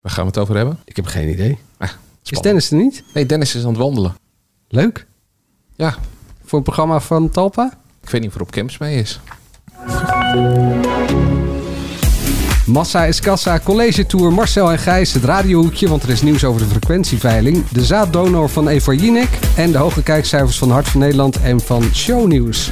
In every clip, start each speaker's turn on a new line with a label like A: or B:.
A: Waar gaan we het over hebben?
B: Ik heb geen idee.
A: Ah,
B: Is. Dennis er niet?
A: Nee, Dennis is aan het wandelen.
B: Leuk.
A: Ja,
B: Voor een programma van Talpa?
A: ik weet niet of er op camps mee is.
B: Massa is kassa, college tour, Marcel en Gijs, het radiohoekje, want er is nieuws over de frequentieveiling, de zaaddonor van Eva Jinek en de hoge kijkcijfers van Hart van Nederland en van Shownieuws.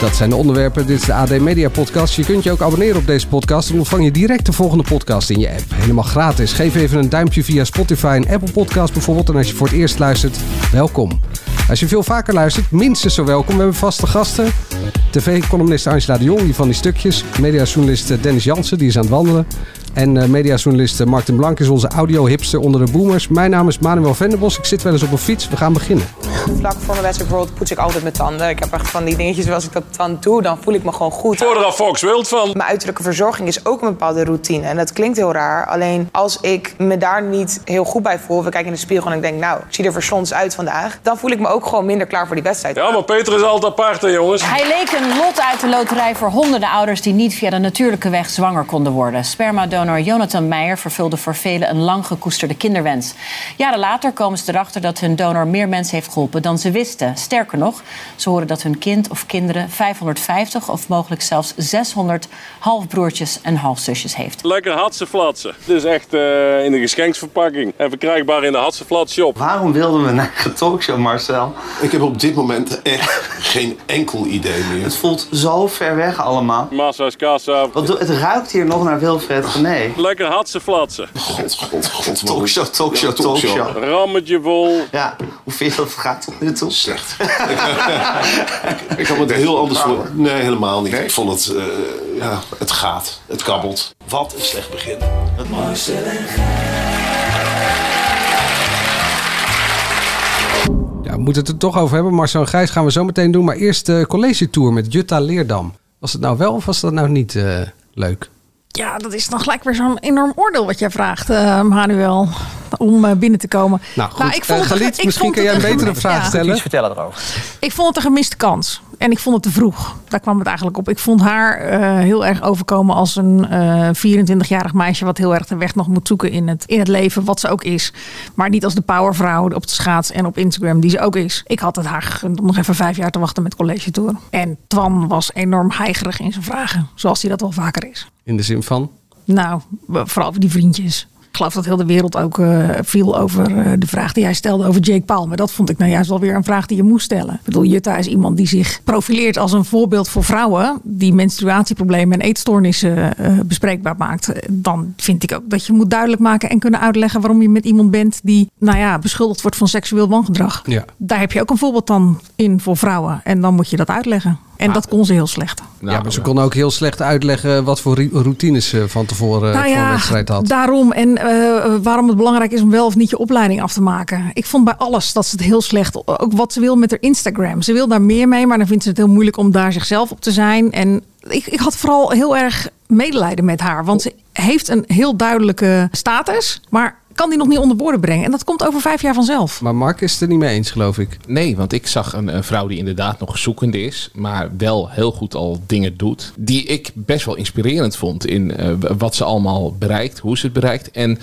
B: Dat zijn de onderwerpen. Dit is de AD Media Podcast. Je kunt je ook abonneren op deze podcast. Dan ontvang je direct de volgende podcast in je app. Helemaal gratis. Geef even een duimpje via Spotify en Apple Podcast bijvoorbeeld. En als je voor het eerst luistert, welkom. Als je veel vaker luistert, minstens zo welkom. We hebben vaste gasten. TV-columnist Angela de Jong, die van die stukjes. Mediajournalist eh, Dennis Jansen, die is aan het wandelen. En eh, mediajournalist eh, Mark den Blank is onze audio-hipster onder de boomers. Mijn naam is Manuel Venderbos. Ik zit wel eens op een fiets. We gaan beginnen.
C: Vlak voor mijn wedstrijd bijvoorbeeld poets ik altijd mijn tanden. Ik heb echt van die dingetjes, als ik dat dan doe, dan voel ik me gewoon goed.
D: Word er Fox wild van.
C: Mijn uiterlijke verzorging is ook een bepaalde routine. En dat klinkt heel raar. Alleen als ik me daar niet heel goed bij voel... we kijken in de spiegel en ik denk, nou, ik zie er versonds uit vandaag... dan voel ik me ook gewoon minder klaar voor die wedstrijd.
D: Ja, maar Peter is altijd apart, hè, jongens.
E: Hij leek een lot uit de loterij voor honderden ouders die niet via de natuurlijke weg zwanger konden worden. Spermadonor Jonathan Meijer vervulde voor velen een lang gekoesterde kinderwens. Jaren later komen ze erachter dat hun donor meer mensen heeft geholpen dan ze wisten. Sterker nog, ze horen dat hun kind of kinderen 550 of mogelijk zelfs 600 halfbroertjes en halfzusjes heeft.
D: Lekker Hatseflatsen. Dit is echt eh, in de geschenksverpakking. En verkrijgbaar in de Hatseflat shop.
F: Waarom wilden we naar een talkshow, Marcel?
G: Ik heb op dit moment echt geen enkel idee meer.
F: Het voelt zo ver weg allemaal.
D: Massa's kassa.
F: Wat het ruikt hier nog naar Wilfred Gené.
D: Lekker Hatseflatsen.
G: God, god, god. wat-
F: Talkshow, talkshow,
G: Ja, talkshow.
D: Rammetje vol.
F: Ja, hoe vind je dat het gaat tot nu toe?
G: Slecht. ik, ik had het heel anders voor. Nee, helemaal niet. Ik vond het, eh, ja, het gaat. Het kabbelt. Wat een slecht begin.
B: Ja, we moeten het er toch over hebben. Marcel en Gijs gaan we zo meteen doen. Maar eerst de college tour met Jutta Leerdam. Was het nou wel of was dat nou niet eh, leuk?
H: Ja, dat is dan gelijk weer zo'n enorm oordeel wat jij vraagt, eh, Manuel, om eh, binnen te komen.
B: Nou goed,
H: ik vond
B: Eh,
H: het-
B: Galit,
H: ik
B: misschien
H: vond
B: kan jij een betere vraag
H: ja.
B: stellen.
I: vertellen erover.
H: Ik vond het een gemiste kans. En ik vond het te vroeg. Daar kwam het eigenlijk op. Ik vond haar eh, heel erg overkomen als een eh 24-jarig meisje... wat heel erg de weg nog moet zoeken in het, in het leven, wat ze ook is. Maar niet als de powervrouw op de schaats en op Instagram, die ze ook is. Ik had het haar gegund om nog even vijf jaar te wachten met college tour. En Twan was enorm heigerig in zijn vragen. Zoals hij dat wel vaker is.
B: In de zin van?
H: Nou, vooral over die vriendjes. Ik geloof dat heel de wereld ook eh, viel over eh, de vraag die hij stelde over Jake Paul. Maar dat vond ik nou juist wel weer een vraag die je moest stellen. Ik bedoel, Jutta is iemand die zich profileert als een voorbeeld voor vrouwen. Die menstruatieproblemen en eetstoornissen eh, bespreekbaar maakt. Dan vind ik ook dat je moet duidelijk maken en kunnen uitleggen waarom je met iemand bent die, nou ja, beschuldigd wordt van seksueel wangedrag.
B: Ja.
H: Daar heb je ook een voorbeeld dan in voor vrouwen. En dan moet je dat uitleggen. En dat kon ze heel slecht.
B: Ja, maar ze kon ook heel slecht uitleggen wat voor routines ze van tevoren
H: Nou
B: voor een wedstrijd had.
H: Daarom en eh, waarom het belangrijk is om wel of niet je opleiding af te maken. Ik vond bij alles dat ze het heel slecht. Ook wat ze wil met haar Instagram. Ze wil daar meer mee, maar dan vindt ze het heel moeilijk om daar zichzelf op te zijn. En ik, ik had vooral heel erg medelijden met haar. Want ze heeft een heel duidelijke status, maar kan die nog niet onder woorden brengen. En dat komt over vijf jaar vanzelf.
B: Maar Mark is het er niet mee eens, geloof ik.
A: Nee, want ik zag een, een vrouw die inderdaad nog zoekende is, maar wel heel goed al dingen doet. Die ik best wel inspirerend vond in eh, wat ze allemaal bereikt, hoe ze het bereikt. En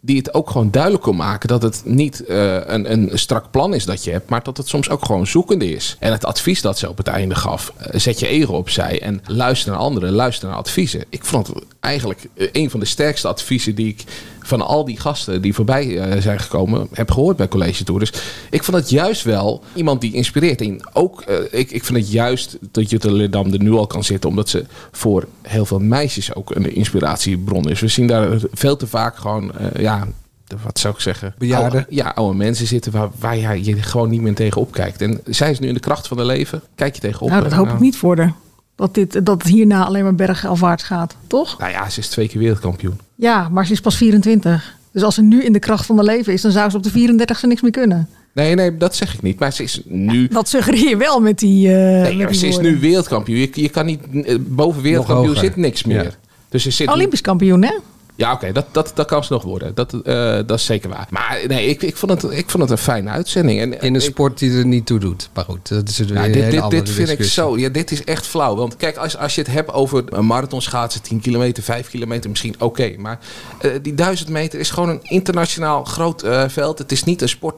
A: die het ook gewoon duidelijk kon maken dat het niet eh, een, een strak plan is dat je hebt, maar dat het soms ook gewoon zoekende is. En het advies dat ze op het einde gaf, eh, zet je ego opzij en luister naar anderen, luister naar adviezen. Ik vond het eigenlijk een van de sterkste adviezen die ik van al die gasten die voorbij eh, zijn gekomen, heb gehoord bij College Tour. Dus ik vond het juist wel iemand die inspireert. En ook, eh, ik, ik vind het juist dat Jutta Leerdam er nu al kan zitten, omdat ze voor heel veel meisjes ook een inspiratiebron is. We zien daar veel te vaak gewoon, eh, ja, de- wat zou ik zeggen?
B: Bejaarden.
A: Oude, ja, oude mensen zitten waar, waar ja, je gewoon niet meer tegen opkijkt. En zij is nu in de kracht van haar leven. Kijk je tegenop.
H: Nou, dat hoop
A: nou,
H: ik niet voor haar. Dat, dit, dat het hierna alleen maar bergafwaarts gaat, toch?
A: Nou ja, ze is twee keer wereldkampioen.
H: Ja, maar ze is pas 24. Dus als ze nu in de kracht van haar leven is, dan zou ze op de 34ste niks meer kunnen.
A: Nee, nee, dat zeg ik niet. Maar ze is nu...
H: Dat suggereer je wel met die. eh
A: Nee,
H: met
A: maar
H: die
A: ze is nu wereldkampioen. Je, je kan niet... eh, Boven wereldkampioen zit niks meer.
H: Ja.
A: Dus ze zit
H: Olympisch kampioen, hè?
A: Ja, oké, dat, dat, dat kan ze nog worden. Dat, eh, dat is zeker waar. Maar nee, ik, ik, vond het, ik vond het een fijne uitzending. En,
B: In een
A: ik-
B: sport die er niet toe doet. Maar goed, dat is een hele
A: dit, dit, dit vind ik zo. Ja, dit is echt flauw. Want kijk, als, als je het hebt over een marathonschaatsen, 10 kilometer, 5 kilometer, misschien oké. maar eh, die 1000 meter is gewoon een internationaal groot eh, veld. Het is niet een sport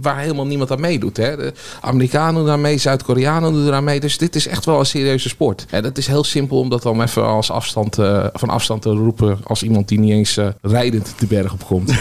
A: waar helemaal niemand aan meedoet. Hè. De Amerikanen doen mee, Zuid-Koreanen doen eraan mee. Dus dit is echt wel een serieuze sport. En dat is heel simpel om dat dan even als afstand, eh, van afstand te roepen als iemand die niet eens eh, rijdend de berg op komt.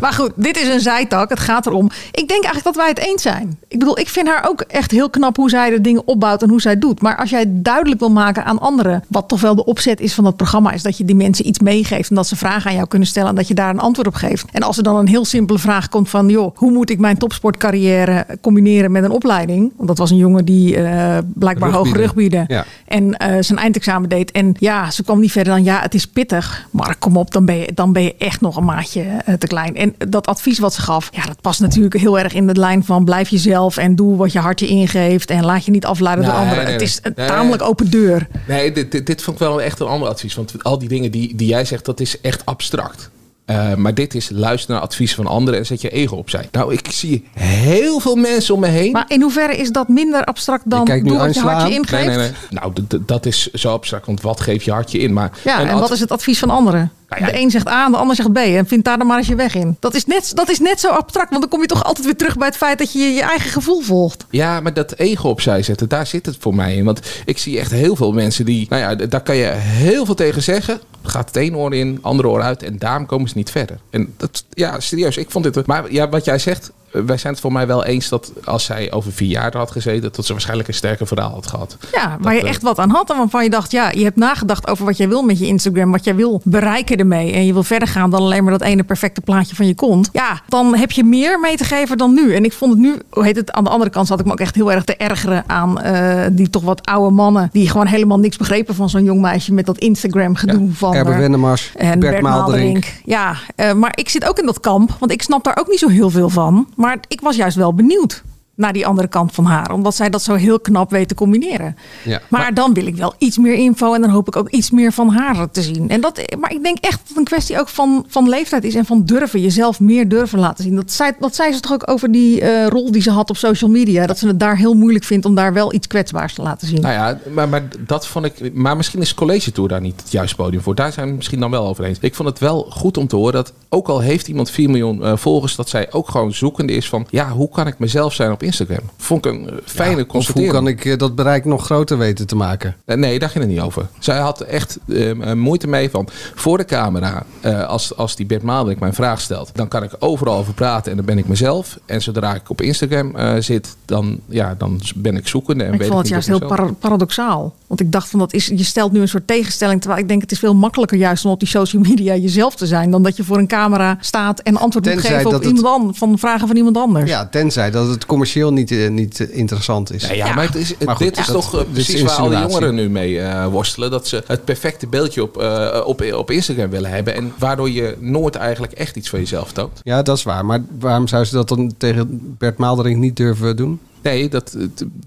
H: Maar goed, dit is een zijtak. Het gaat erom. Ik denk eigenlijk dat wij het eens zijn. Ik bedoel, ik vind haar ook echt heel knap hoe zij de dingen opbouwt en hoe zij doet. Maar als jij duidelijk wil maken aan anderen, wat toch wel de opzet is van dat programma, is dat je die mensen iets meegeeft en dat ze vragen aan jou kunnen stellen en dat je daar een antwoord op geeft. En als er dan een heel simpele vraag komt van, joh, hoe moet ik mijn topsportcarrière combineren met een opleiding? Want dat was een jongen die eh, blijkbaar hoog
B: Rugbieden. Ja.
H: en eh, zijn eindexamen deed. En ja, ze kwam niet verder dan ja, het is pittig. Maar kom op, dan ben je, dan ben je echt nog een maatje eh, te klein. En dat advies wat ze gaf, ja, dat past natuurlijk heel erg in de lijn van blijf jezelf en doe wat je hart je ingeeft. En laat je niet afleiden door anderen.
A: nee,
H: het is een
A: Nee.
H: tamelijk open deur.
A: Nee, dit, dit, dit vond ik wel echt een ander advies. Want al die dingen die, die jij zegt, dat is echt abstract. Eh, maar dit is luister naar advies van anderen en zet je ego opzij. Nou, ik zie heel veel mensen om me heen.
H: Maar in hoeverre is dat minder abstract dan doe wat je
B: Angela
H: hart je
B: aan.
H: ingeeft?
A: Nee, nee, nee. Nou, dat is zo abstract. Want wat geeft je hartje in? Maar
H: Ja, en wat is het advies van anderen?
A: Nou ja,
H: de een zegt A, de ander zegt B. En vind daar dan maar eens je weg in. Dat is, net, dat is net zo abstract. Want dan kom je toch altijd weer terug bij het feit dat je je eigen gevoel volgt.
A: Ja, maar dat ego opzij zetten, daar zit het voor mij in. Want ik zie echt heel veel mensen die... Nou ja, daar kan je heel veel tegen zeggen. Gaat het een oor in, andere oor uit. En daarom komen ze niet verder. En dat, ja, serieus. Ik vond dit... Maar ja, wat jij zegt... Wij zijn het voor mij wel eens dat als zij over vier jaar er had gezeten... dat ze waarschijnlijk een sterker verhaal had gehad.
H: Ja, waar je
A: eh,
H: echt wat aan had. En waarvan je dacht, ja, je hebt nagedacht over wat jij wil met je Instagram. Wat jij wil bereiken ermee. En je wil verder gaan dan alleen maar dat ene perfecte plaatje van je kont. Ja, dan heb je meer mee te geven dan nu. En ik vond het nu, hoe heet het, aan de andere kant zat ik me ook echt heel erg te ergeren aan eh, die toch wat oude mannen. Die gewoon helemaal niks begrepen van zo'n jong meisje met dat Instagram gedoe van...
B: Erbe
H: eh,
B: Wennemars,
H: en
B: Bert,
H: Bert,
B: Maalderink.
H: Ja, maar ik zit ook in dat kamp. Want ik snap daar ook niet zo heel veel van. Maar ik was juist wel benieuwd naar die andere kant van haar. Omdat zij dat zo heel knap weet te combineren.
B: Ja.
H: Maar, dan wil ik wel iets meer info. En dan hoop ik ook iets meer van haar te zien. En dat, maar ik denk echt dat het een kwestie ook van, van leeftijd is. En van durven. Jezelf meer durven laten zien. Dat zei, dat zei ze toch ook over die eh, rol die ze had op social media. Dat ze het daar heel moeilijk vindt om daar wel iets kwetsbaars te laten zien.
A: Nou ja, maar, maar dat vond ik. Maar misschien is College Tour daar niet het juiste podium voor. Daar zijn we misschien dan wel over eens. Ik vond het wel goed om te horen dat ook al heeft iemand 4 miljoen eh, volgers, dat zij ook gewoon zoekende is van ja, hoe kan ik mezelf zijn op Instagram? Vond ik een eh, fijne
B: Of hoe kan ik eh, dat bereik nog groter weten te maken?
A: Eh, Nee, daar ging het niet over. Zij had echt eh, eh, moeite mee van voor de camera. eh, als, als die Bert Maalderink mijn vraag stelt, dan kan ik overal over praten en dan ben ik mezelf. En zodra ik op Instagram eh, zit, dan, ja, dan ben ik zoekende. En
H: ik
A: weet
H: vond het juist heel paradoxaal. Want ik dacht van dat is, je stelt nu een soort tegenstelling. Terwijl ik denk het is veel makkelijker juist om op die social media jezelf te zijn. Dan dat je voor een camera staat en antwoord moet geven op
B: het-
H: iemand anders, van vragen van iemand anders.
B: Ja, tenzij dat het commercieel niet, eh, niet eh, interessant is.
A: Nee, ja, maar het is,
B: Maar goed,
A: dit is toch eh,
B: is
A: precies waar al die jongeren nu mee eh, worstelen. Dat ze het perfecte beeldje op, eh, op, op Instagram willen hebben. En waardoor je nooit eigenlijk echt iets van jezelf toont.
B: Ja, dat is waar. Maar waarom zou ze dat dan tegen Bert Maalderink niet durven doen?
A: Nee, dat,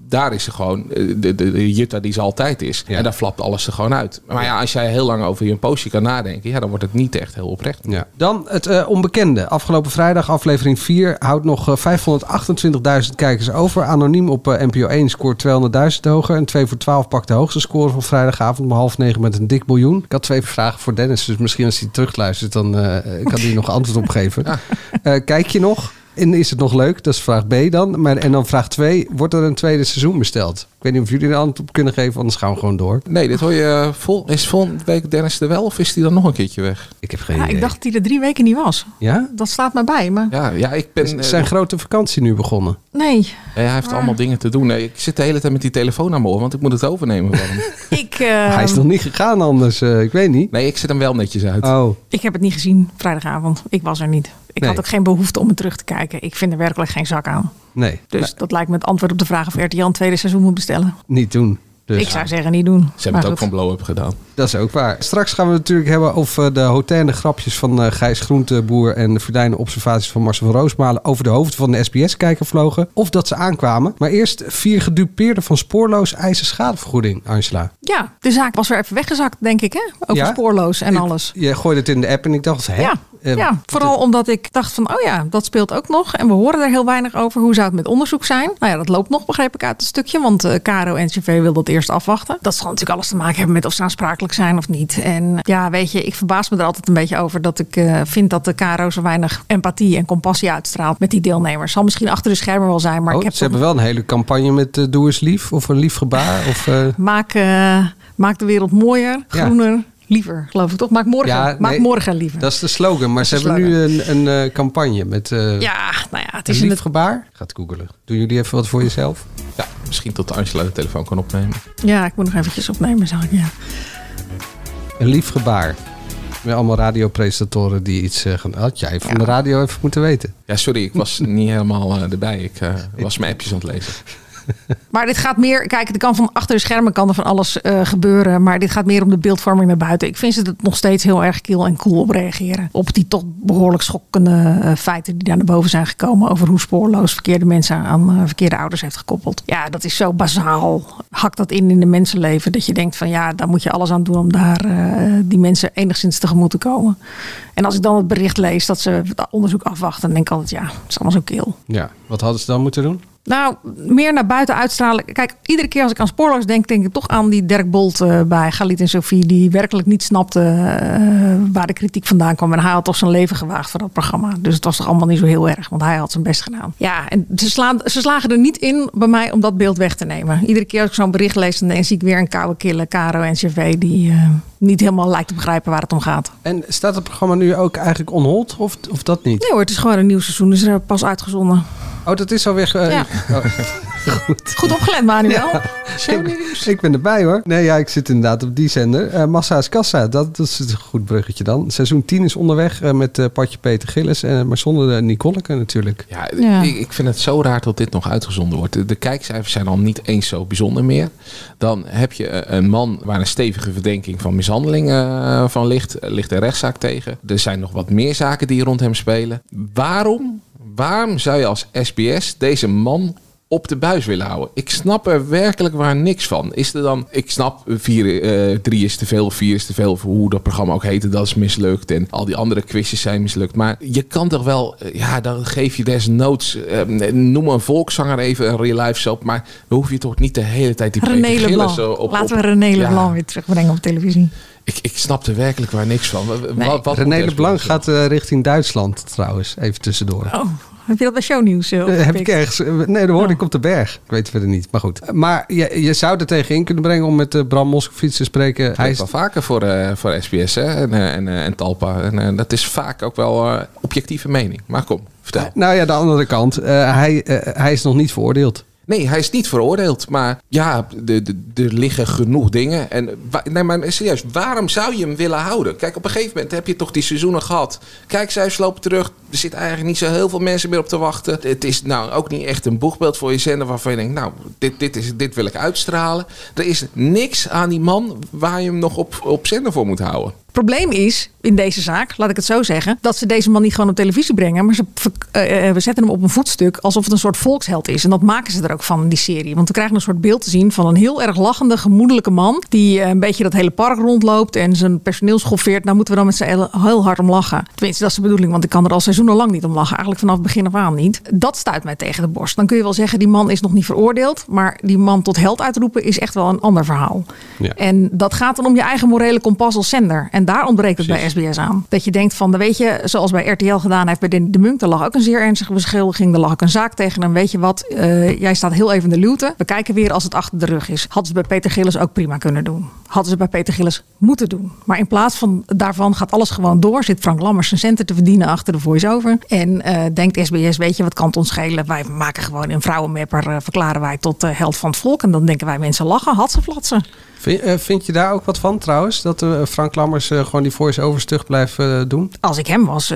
A: daar is ze gewoon eh, de, de, de Jutta die ze altijd is.
B: Ja.
A: En daar flapt alles er gewoon uit. Maar ja, als jij heel lang over je postje kan nadenken, ja, dan wordt het niet echt heel oprecht.
B: Ja. Dan het eh, onbekende. Afgelopen vrijdag, aflevering 4, houdt nog eh, 528.000 kijkers over. Anoniem op eh, NPO 1 scoort 200.000 hoger. En 2 voor 12 pakt de hoogste score van vrijdagavond om half negen met een dik miljoen. Ik had twee vragen voor Dennis, dus misschien als hij terugluistert, dan eh, kan hij nog antwoord op geven. Eh, kijk je nog? En is het nog leuk? Dat is vraag B dan. Maar, en dan vraag 2, wordt er een tweede seizoen besteld? Ik weet niet of jullie er antwoord op kunnen geven, anders gaan we gewoon door.
A: Nee, dit hoor je eh, vol. Is volgende week Dennis er wel of is hij dan nog een keertje weg?
B: Ik heb geen
H: Ja,
B: idee.
H: ik dacht dat hij er drie weken niet was.
B: Ja?
H: Dat staat mij bij, maar
A: Ja, ja ik ben.
B: Is
A: eh,
B: zijn grote vakantie nu begonnen?
H: nee.
A: hij heeft allemaal dingen te doen. Nee, ik zit de hele tijd met die telefoon aan mijn oor, want ik moet het overnemen van hem.
H: Ik, eh,
B: Hij is nog niet gegaan anders, eh, ik weet niet.
A: Nee, ik zet hem wel netjes uit.
B: Oh,
H: ik heb het niet gezien vrijdagavond. Ik was er niet. Ik
B: Nee.
H: had ook geen behoefte om het terug te kijken. Ik vind er werkelijk geen zak aan.
B: nee.
H: Dus dat lijkt me het antwoord op de vraag of RTL een tweede seizoen moet bestellen.
B: Niet doen. Dus
H: ik zou zeggen niet doen.
A: Ze hebben
H: Maar
A: het ook
H: goed.
A: van blow-up gedaan.
B: Dat is ook waar. Straks gaan we het natuurlijk hebben over de hoterne grapjes van eh, Gijs Groenteboer en de verdwijnende observaties van Marcel van Roosmalen over de hoofd van de SBS-kijker vlogen. Of dat ze aankwamen. Maar eerst vier gedupeerden van spoorloos eisen schadevergoeding, Angela.
H: Ja, de zaak was weer even weggezakt, denk ik, hè? Over
B: Ja?
H: spoorloos en
B: Ik-
H: alles.
B: Je gooide het in de app en ik dacht, hè?
H: Ja,
B: Eh,
H: ja, vooral omdat ik dacht van, oh ja, dat speelt ook nog. En we horen er heel weinig over. Hoe zou het met onderzoek zijn? Nou ja, dat loopt nog, begreep ik uit het stukje. Want eh KRO en NCV wil dat eerst afwachten. Dat zal natuurlijk alles te maken hebben met of ze aansprakelijk zijn of niet. En ja, weet je, ik verbaas me er altijd een beetje over dat ik eh, vind dat de KRO zo weinig empathie en compassie uitstraalt met die deelnemers. Zal misschien achter de schermen wel zijn, maar
B: oh,
H: ik heb
B: ze hebben wel een hele campagne met eh, Doe eens lief of een lief gebaar. Of,
H: maak, maak de wereld mooier,
B: Ja.
H: Liever, geloof ik toch? Maak morgen,
B: Ja,
H: maak
B: nee,
H: morgen liever.
B: dat is de slogan. Maar ze hebben nu een, een eh, campagne met eh
H: Ja, nou ja, het
B: een
H: is het
B: gebaar. Gaat googelen. Doen jullie even wat voor jezelf?
A: Ja, misschien tot Angela de telefoon kan opnemen.
H: Ja, ik moet nog eventjes opnemen, zag ik. Ja.
B: Een lief gebaar. Met allemaal radiopresentatoren die iets zeggen. Had jij van de radio even moeten weten.
A: Ja, sorry, ik was niet helemaal eh, erbij. Ik eh, was mijn appjes aan het lezen.
H: Maar dit gaat meer, kijk, er kan van achter de schermen kan er van alles eh, gebeuren. Maar dit gaat meer om de beeldvorming naar buiten. Ik vind ze er nog steeds heel erg kiel en cool op reageren. Op die toch behoorlijk schokkende eh, feiten die daar naar boven zijn gekomen. Over hoe spoorloos verkeerde mensen aan eh, verkeerde ouders heeft gekoppeld. Ja, dat is zo bazaal. Hakt dat in in de mensenleven. Dat je denkt van ja, daar moet je alles aan doen om daar die mensen enigszins tegemoet te komen. En als ik dan het bericht lees dat ze het onderzoek afwachten, dan denk ik altijd ja, het is allemaal zo kil.
B: Ja, wat hadden ze dan moeten doen?
H: Nou, meer naar buiten uitstralen. Kijk, iedere keer als ik aan spoorloos denk, denk ik toch aan die Dirk Bolt eh, bij Galit en Sophie. Die werkelijk niet snapte eh, waar de kritiek vandaan kwam. En hij had toch zijn leven gewaagd voor dat programma. Dus het was toch allemaal niet zo heel erg, want hij had zijn best gedaan. Ja, en ze, slaan, ze slagen er niet in bij mij om dat beeld weg te nemen. Iedere keer als ik zo'n bericht lees, dan zie ik weer een koude kille Caro en CV die eh, niet helemaal lijkt te begrijpen waar het om gaat.
B: En staat het programma nu ook eigenlijk on hold? Of, of dat niet?
H: Nee hoor, het is gewoon een nieuw seizoen. Dus er pas uitgezonden.
B: Oh, dat is alweer... eh,
H: Ja.
B: oh, goed.
H: Goed opgelet, Manuel.
B: Ik, ik ben erbij hoor. Nee, ja, ik zit inderdaad op die zender. Eh Massa is Kassa, dat, dat is een goed bruggetje dan. Seizoen 10 is onderweg eh, met eh Patje Peter Gillis. maar zonder de Nicoleke natuurlijk.
A: Ja,
H: Ja.
A: Ik, ik vind het zo raar dat dit nog uitgezonden wordt. De, de kijkcijfers zijn al niet eens zo bijzonder meer. Dan heb je een man waar een stevige verdenking van mishandeling eh, van ligt. Er ligt een rechtszaak tegen. Er zijn nog wat meer zaken die rond hem spelen. Waarom, waarom zou je als SBS deze man op de buis willen houden. Ik snap er werkelijk waar niks van. Is er dan, ik snap, vier, eh, drie is te veel, vier is te veel, voor hoe dat programma ook heette, dat is mislukt. En al die andere quizjes zijn mislukt. Maar je kan toch wel, eh, ja, dan geef je desnoods, eh, noem een volkszanger even, een real life soap. Maar dan hoef je toch niet de hele tijd die
H: René Leblanc.
A: zo op...
H: Laten
A: op-
H: we René
A: Ja,
H: Leblanc weer terugbrengen op televisie.
A: Ik, ik snap er werkelijk waar niks van. Wa- wa- Wat, wat
B: René Leblanc
A: SBS
B: gaat eh, richting Duitsland trouwens, even tussendoor.
H: Oh, heb je dat bij shownieuws? Eh,
B: heb ik ergens. eh, Nee, dat hoorde
H: Oh.
B: ik op de berg. Ik weet het verder niet. Maar goed. Maar je, je zou er tegenin kunnen brengen om met Bram Moskowitz te spreken. Hij
A: is wel vaker voor, eh, voor SBS hè? En, en, en Talpa. En dat is vaak ook wel eh, objectieve mening. Maar kom, vertel.
B: Nou ja, de andere kant. eh, hij, hij is nog niet veroordeeld.
A: Nee, hij is niet veroordeeld. Maar ja, er liggen genoeg dingen. En nee, maar serieus, waarom zou je hem willen houden? Kijk, op een gegeven moment heb je toch die seizoenen gehad. Kijkcijfers lopen terug. Er zit eigenlijk niet zo heel veel mensen meer op te wachten. Het is nou ook niet echt een boegbeeld voor je zender waarvan je denkt, nou, dit, dit, is, dit wil ik uitstralen. Er is niks aan die man waar je hem nog op, op zender voor moet houden.
H: Probleem is in deze zaak, laat ik het zo zeggen, dat ze deze man niet gewoon op televisie brengen, maar ze ver- eh, eh, we zetten hem op een voetstuk alsof het een soort volksheld is. En dat maken ze er ook van, die serie. Want we krijgen een soort beeld te zien van een heel erg lachende, gemoedelijke man die eh, een beetje dat hele park rondloopt en zijn personeel schoffeert. Nou moeten we dan met z'n allen heel hard om lachen. Tenminste, dat is de bedoeling, want ik kan er al seizoenenlang niet om lachen. Eigenlijk vanaf het begin af aan niet. Dat stuit mij tegen de borst. Dan kun je wel zeggen, die man is nog niet veroordeeld, maar die man tot held uitroepen is echt wel een ander verhaal.
B: Ja.
H: En dat gaat dan om je eigen morele kompas als zender. En daar ontbreekt het bij SBS aan. Dat je denkt van, dan weet je, zoals bij RTL gedaan heeft bij Danny de Munk, daar lag ook een zeer ernstige beschuldiging. Daar lag ook een zaak tegen hem. Weet je wat, eh, jij staat heel even in de luwte. We kijken weer als het achter de rug is. Hadden ze bij Peter Gillis ook prima kunnen doen. Hadden ze bij Peter Gillis moeten doen. Maar in plaats van daarvan gaat alles gewoon door. Zit Frank Lammers zijn centen te verdienen achter de voice-over. En eh, denkt SBS, weet je, wat kan het ons schelen? Wij maken gewoon een vrouwenmapper, eh, verklaren wij tot eh, held van het volk. En dan denken wij mensen lachen, had ze flatsen.
B: Vind, eh, vind je daar ook wat van trouwens? Dat Frank Lammers gewoon die voice-over stug blijft doen?
H: Als ik hem was,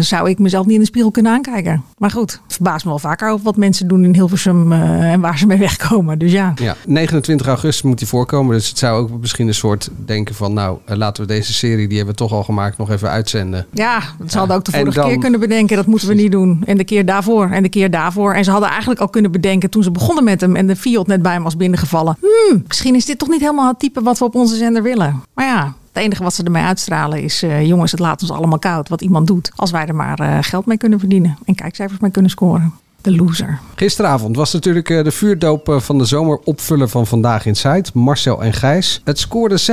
H: zou ik mezelf niet in de spiegel kunnen aankijken. Maar goed, het verbaast me wel vaker over wat mensen doen in Hilversum en waar ze mee wegkomen. Dus ja.
B: Ja, 29 augustus moet hij voorkomen. Dus het zou ook misschien een soort denken van... nou, eh, laten we deze serie, die hebben we toch al gemaakt, nog even uitzenden.
H: Ja, ze hadden ook de vorige
B: dan-
H: keer kunnen bedenken. Dat moeten we niet doen. En de keer daarvoor. En de keer daarvoor. En ze hadden eigenlijk al kunnen bedenken toen ze begonnen met hem. En de Fiat net bij hem was binnengevallen. Hmm, misschien is dit toch niet helemaal het type wat we op onze zender willen. Maar ja, het enige wat ze ermee uitstralen is... eh, jongens, het laat ons allemaal koud wat iemand doet. Als wij er maar eh, geld mee kunnen verdienen. En kijkcijfers mee kunnen scoren. De loser.
B: Gisteravond was natuurlijk eh, de vuurdoop eh, van de zomeropvuller van Vandaag in Zuid. Marcel en Gijs. Het scoorde 611.000.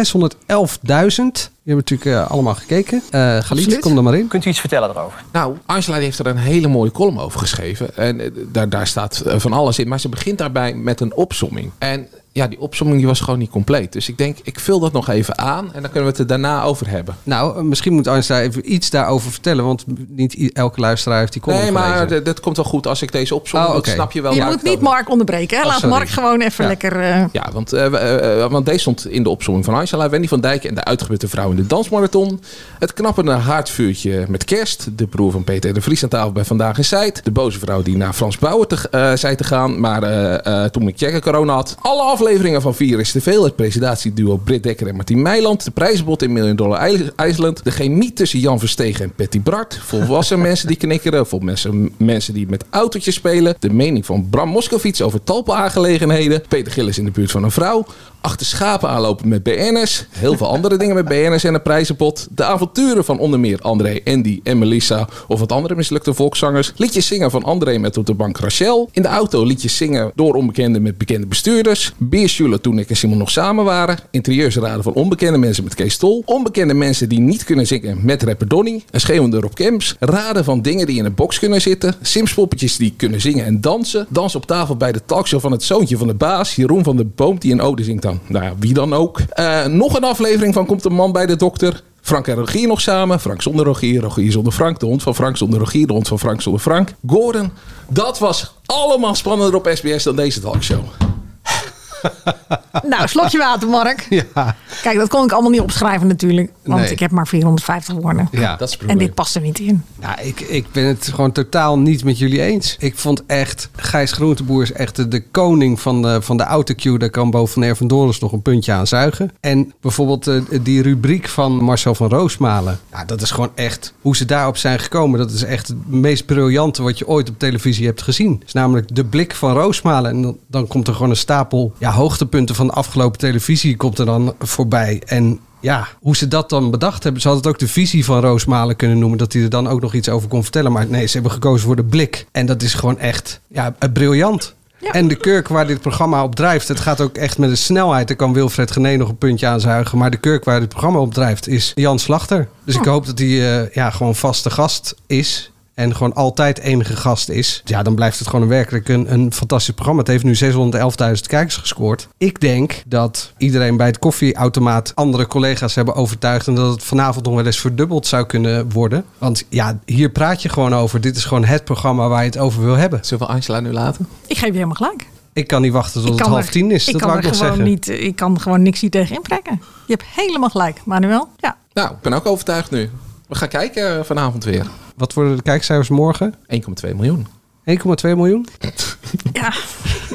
B: Je hebt natuurlijk eh, allemaal gekeken. Eh Galit,
H: Absoluut.
B: kom er maar in.
I: Kunt u iets vertellen erover?
A: Nou, Angela heeft er een hele mooie column over geschreven. En daar, daar staat van alles in. Maar ze begint daarbij met een opsomming. En ja, die opsomming die was gewoon niet compleet. Dus ik denk, ik vul dat nog even aan. En dan kunnen we het er daarna over hebben.
B: Nou, eh, misschien moet Angela even iets daarover vertellen. Want niet elke luisteraar heeft die column
A: Nee, maar dat komt wel goed als ik deze opsomming.
B: Oh,
A: snap je wel
H: Je moet niet Mark onderbreken. Hè?
B: Oh,
H: Laat. Mark gewoon even
B: Ja.
H: lekker... eh,
A: Ja, want, eh, want deze stond in de opsomming van Angela. Wendy van Dijk en de uitgeputte vrouw in de dansmarathon. Het knappende haardvuurtje met kerst. De broer van Peter de Vries aan tafel bij Vandaag in Zijt. De boze vrouw die naar Frans Bauer te, eh, zei te gaan. Maar eh, eh, toen ik Jagger corona had. Alle afleveringen van Vier is te veel. Het presentatieduo Britt Dekker en Martien Meiland. De prijzenbod in Million Dollar IJ- IJsland. De chemie tussen Jan Verstegen en Patty Bart. Volwassen mensen die knikkeren. Vol mensen, mensen die met autootjes spelen. De mening van Bram Moskowitz over talpa-aangelegenheden. Peter Gillis in de buurt van een vrouw. Achter schapen aanlopen met BN'ers. Heel veel andere dingen met BN'ers en een prijzenpot. De avonturen van onder meer André, Andy en Melissa. Of wat andere mislukte volkszangers. Liedjes zingen van André met op de bank Rachel. In de auto liedjes zingen door onbekenden met bekende bestuurders. Beersjoelen toen ik en Simon nog samen waren. Interieursraden van onbekende mensen met Kees Tol. Onbekende mensen die niet kunnen zingen met rapper Donny. Een schreeuwende Rob Kemps. Raden van dingen die in een box kunnen zitten. Simspoppetjes die kunnen zingen en dansen. Dans op tafel bij de talkshow van het zoontje van de baas. Jeroen van de Boom die een ode zingt dan. Nou ja, wie dan ook. Eh, nog een aflevering van Komt een man bij de dokter. Frank en Rogier nog samen. Frank zonder Rogier. Rogier zonder Frank. De hond van Frank zonder Rogier. De hond van Frank zonder Frank. Gordon. Dat was allemaal spannender op SBS dan deze talkshow.
H: Nou, slokje water, Mark.
B: Ja,
H: Kijk, dat kon ik allemaal niet opschrijven natuurlijk. Want
B: Nee.
H: ik heb maar 450 woorden.
B: ja.
A: Dat is het
H: En dit past er niet in.
B: Nou, ik, ik ben het gewoon totaal niet met jullie eens. Ik vond echt, Gijs Groenteboer is echt de, de koning van de, van de autocue. Daar kan Bo van Erven Dorens nog een puntje aan zuigen. En bijvoorbeeld eh, die rubriek van Marcel van Roosmalen. Ja, dat is gewoon echt, hoe ze daarop zijn gekomen. Dat is echt het meest briljante wat je ooit op televisie hebt gezien. Het is namelijk de blik van Roosmalen. En dan, dan komt er gewoon een stapel ja, hoogtepunten van de afgelopen televisie komt er dan voorbij. En ja, hoe ze dat dan bedacht hebben. Ze hadden het ook de visie van Roosmalen kunnen noemen. Dat hij er dan ook nog iets over kon vertellen. Maar nee, ze hebben gekozen voor de blik. En dat is gewoon echt ja, briljant.
H: Ja.
B: En de kurk waar dit programma op drijft. Het gaat ook echt met een snelheid. Daar kan Wilfred Gené nog een puntje aanzuigen. Maar de kurk waar dit programma op drijft is Jan Slachter. Dus ik hoop dat hij eh, ja, gewoon vaste gast is. En gewoon altijd enige gast is. Ja, dan blijft het gewoon werkelijk een, een fantastisch programma. Het heeft nu 611.000 kijkers gescoord. Ik denk dat iedereen bij het koffieautomaat andere collega's hebben overtuigd. En dat het vanavond nog wel eens verdubbeld zou kunnen worden. Want ja, hier praat je gewoon over. Dit is gewoon het programma waar je het over wil hebben.
A: Zullen we Angela nu laten?
H: Ik geef je helemaal gelijk.
B: Ik kan niet wachten tot het half
H: er-
B: tien is.
H: Ik
B: Dat
H: kan
B: wou ik nog
H: gewoon
B: zeggen.
H: niet. Ik kan gewoon niks hier tegen inbrengen. Je hebt helemaal gelijk, Manuel. Ja.
A: Nou, ik ben ook overtuigd nu. We gaan kijken eh, vanavond weer. 1,2
B: Wat worden de kijkcijfers morgen?
A: miljoen.
B: 1,2 miljoen?
H: Ja,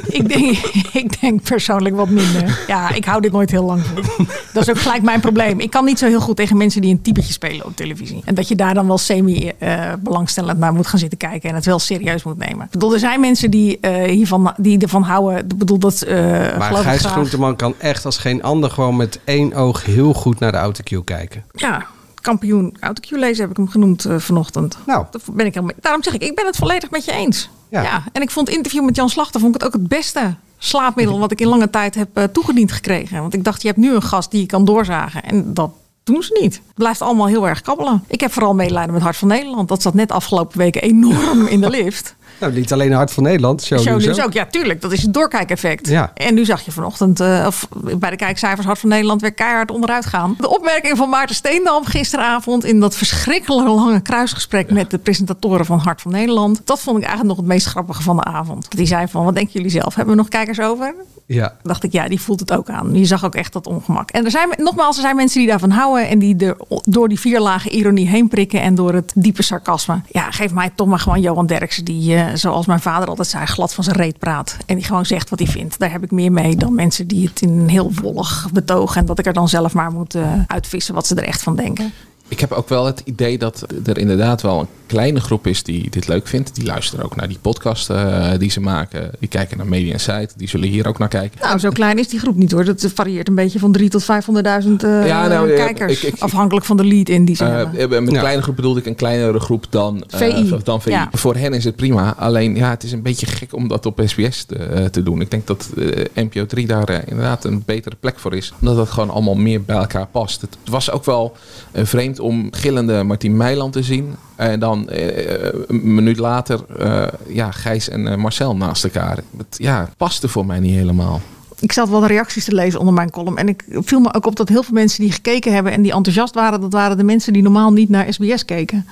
H: ik denk, ik denk persoonlijk wat minder. Ja, ik hou dit nooit heel lang vol. Dat is ook gelijk mijn probleem. Ik kan niet zo heel goed tegen mensen die een typetje spelen op televisie. En dat je daar dan wel semi-belangstellend naar moet gaan zitten kijken. En het wel serieus moet nemen. Ik bedoel, er zijn mensen die, eh, hiervan, die ervan houden. Ik bedoel, dat eh
B: Maar Gijs
H: graag.
B: Groenteman kan echt als geen ander gewoon met één oog heel goed naar de autocue kijken.
H: Ja, kampioen autocue lezen heb ik hem genoemd eh, vanochtend.
B: Nou.
H: Dat ben ik helemaal, daarom zeg ik, ik ben het volledig met je eens.
B: Ja.
H: Ja. en ik vond het interview met Jan Slachter vond ik het ook het beste slaapmiddel wat ik in lange tijd heb eh, toegediend gekregen. Want ik dacht, je hebt nu een gast die je kan doorzagen. En dat doen ze niet. Het blijft allemaal heel erg kabbelen. Ik heb vooral medelijden met Hart van Nederland. Dat zat net afgelopen weken enorm in de lift.
B: Nou, niet alleen Hart van Nederland, Shownieuws
H: Shownieuws
B: ook.
H: ook. Ja, tuurlijk. Dat is het doorkijkeffect.
B: Ja.
H: En nu zag je vanochtend, eh, of bij de kijkcijfers Hart van Nederland weer keihard onderuit gaan. De opmerking van Maarten Steendam gisteravond in dat verschrikkelijk lange kruisgesprek met de presentatoren van Hart van Nederland. Dat vond ik eigenlijk nog het meest grappige van de avond. Die zei van, wat denken jullie zelf? Hebben we nog kijkers over?
B: Ja.
H: dacht ik, ja, die voelt het ook aan. Je zag ook echt dat ongemak. En er zijn, nogmaals, er zijn mensen die daarvan houden en die er door die vier lagen ironie heen prikken en door het diepe sarcasme. Ja, geef mij toch maar gewoon Johan Derksen, die, eh, zoals mijn vader altijd zei, glad van zijn reet praat. En die gewoon zegt wat hij vindt. Daar heb ik meer mee dan mensen die het in een heel wollig betogen en dat ik er dan zelf maar moet eh, uitvissen wat ze er echt van denken.
A: Ik heb ook wel het idee dat er inderdaad wel een kleine groep is die dit leuk vindt. Die luisteren ook naar die podcast eh, die ze maken. Die kijken naar Media Insight. Die zullen hier ook naar kijken.
H: Nou, zo klein is die groep niet hoor. Dat varieert een beetje van 3 tot 500.000 eh,
A: Ja, nou,
H: kijkers.
A: ik- ik-
H: afhankelijk van de lead in die ze
A: Eh,
H: hebben.
A: met
B: Ja.
A: kleine groep bedoelde ik een kleinere groep dan
H: VI.
A: dan VI.
H: Ja.
A: Voor hen is het prima. Alleen ja, het is een beetje gek om dat op SBS te, te doen. Ik denk dat NPO 3 daar inderdaad een betere plek voor is. Omdat het gewoon allemaal meer bij elkaar past. Het was ook wel eh, vreemd om gillende Martien Meiland te zien. En dan eh, een minuut later eh, ja, Gijs en eh, Marcel naast elkaar. Het ja, paste voor mij niet helemaal.
H: Ik zat wel de reacties te lezen onder mijn column. En ik viel me ook op dat heel veel mensen die gekeken hebben en die enthousiast waren, dat waren de mensen die normaal niet naar SBS keken.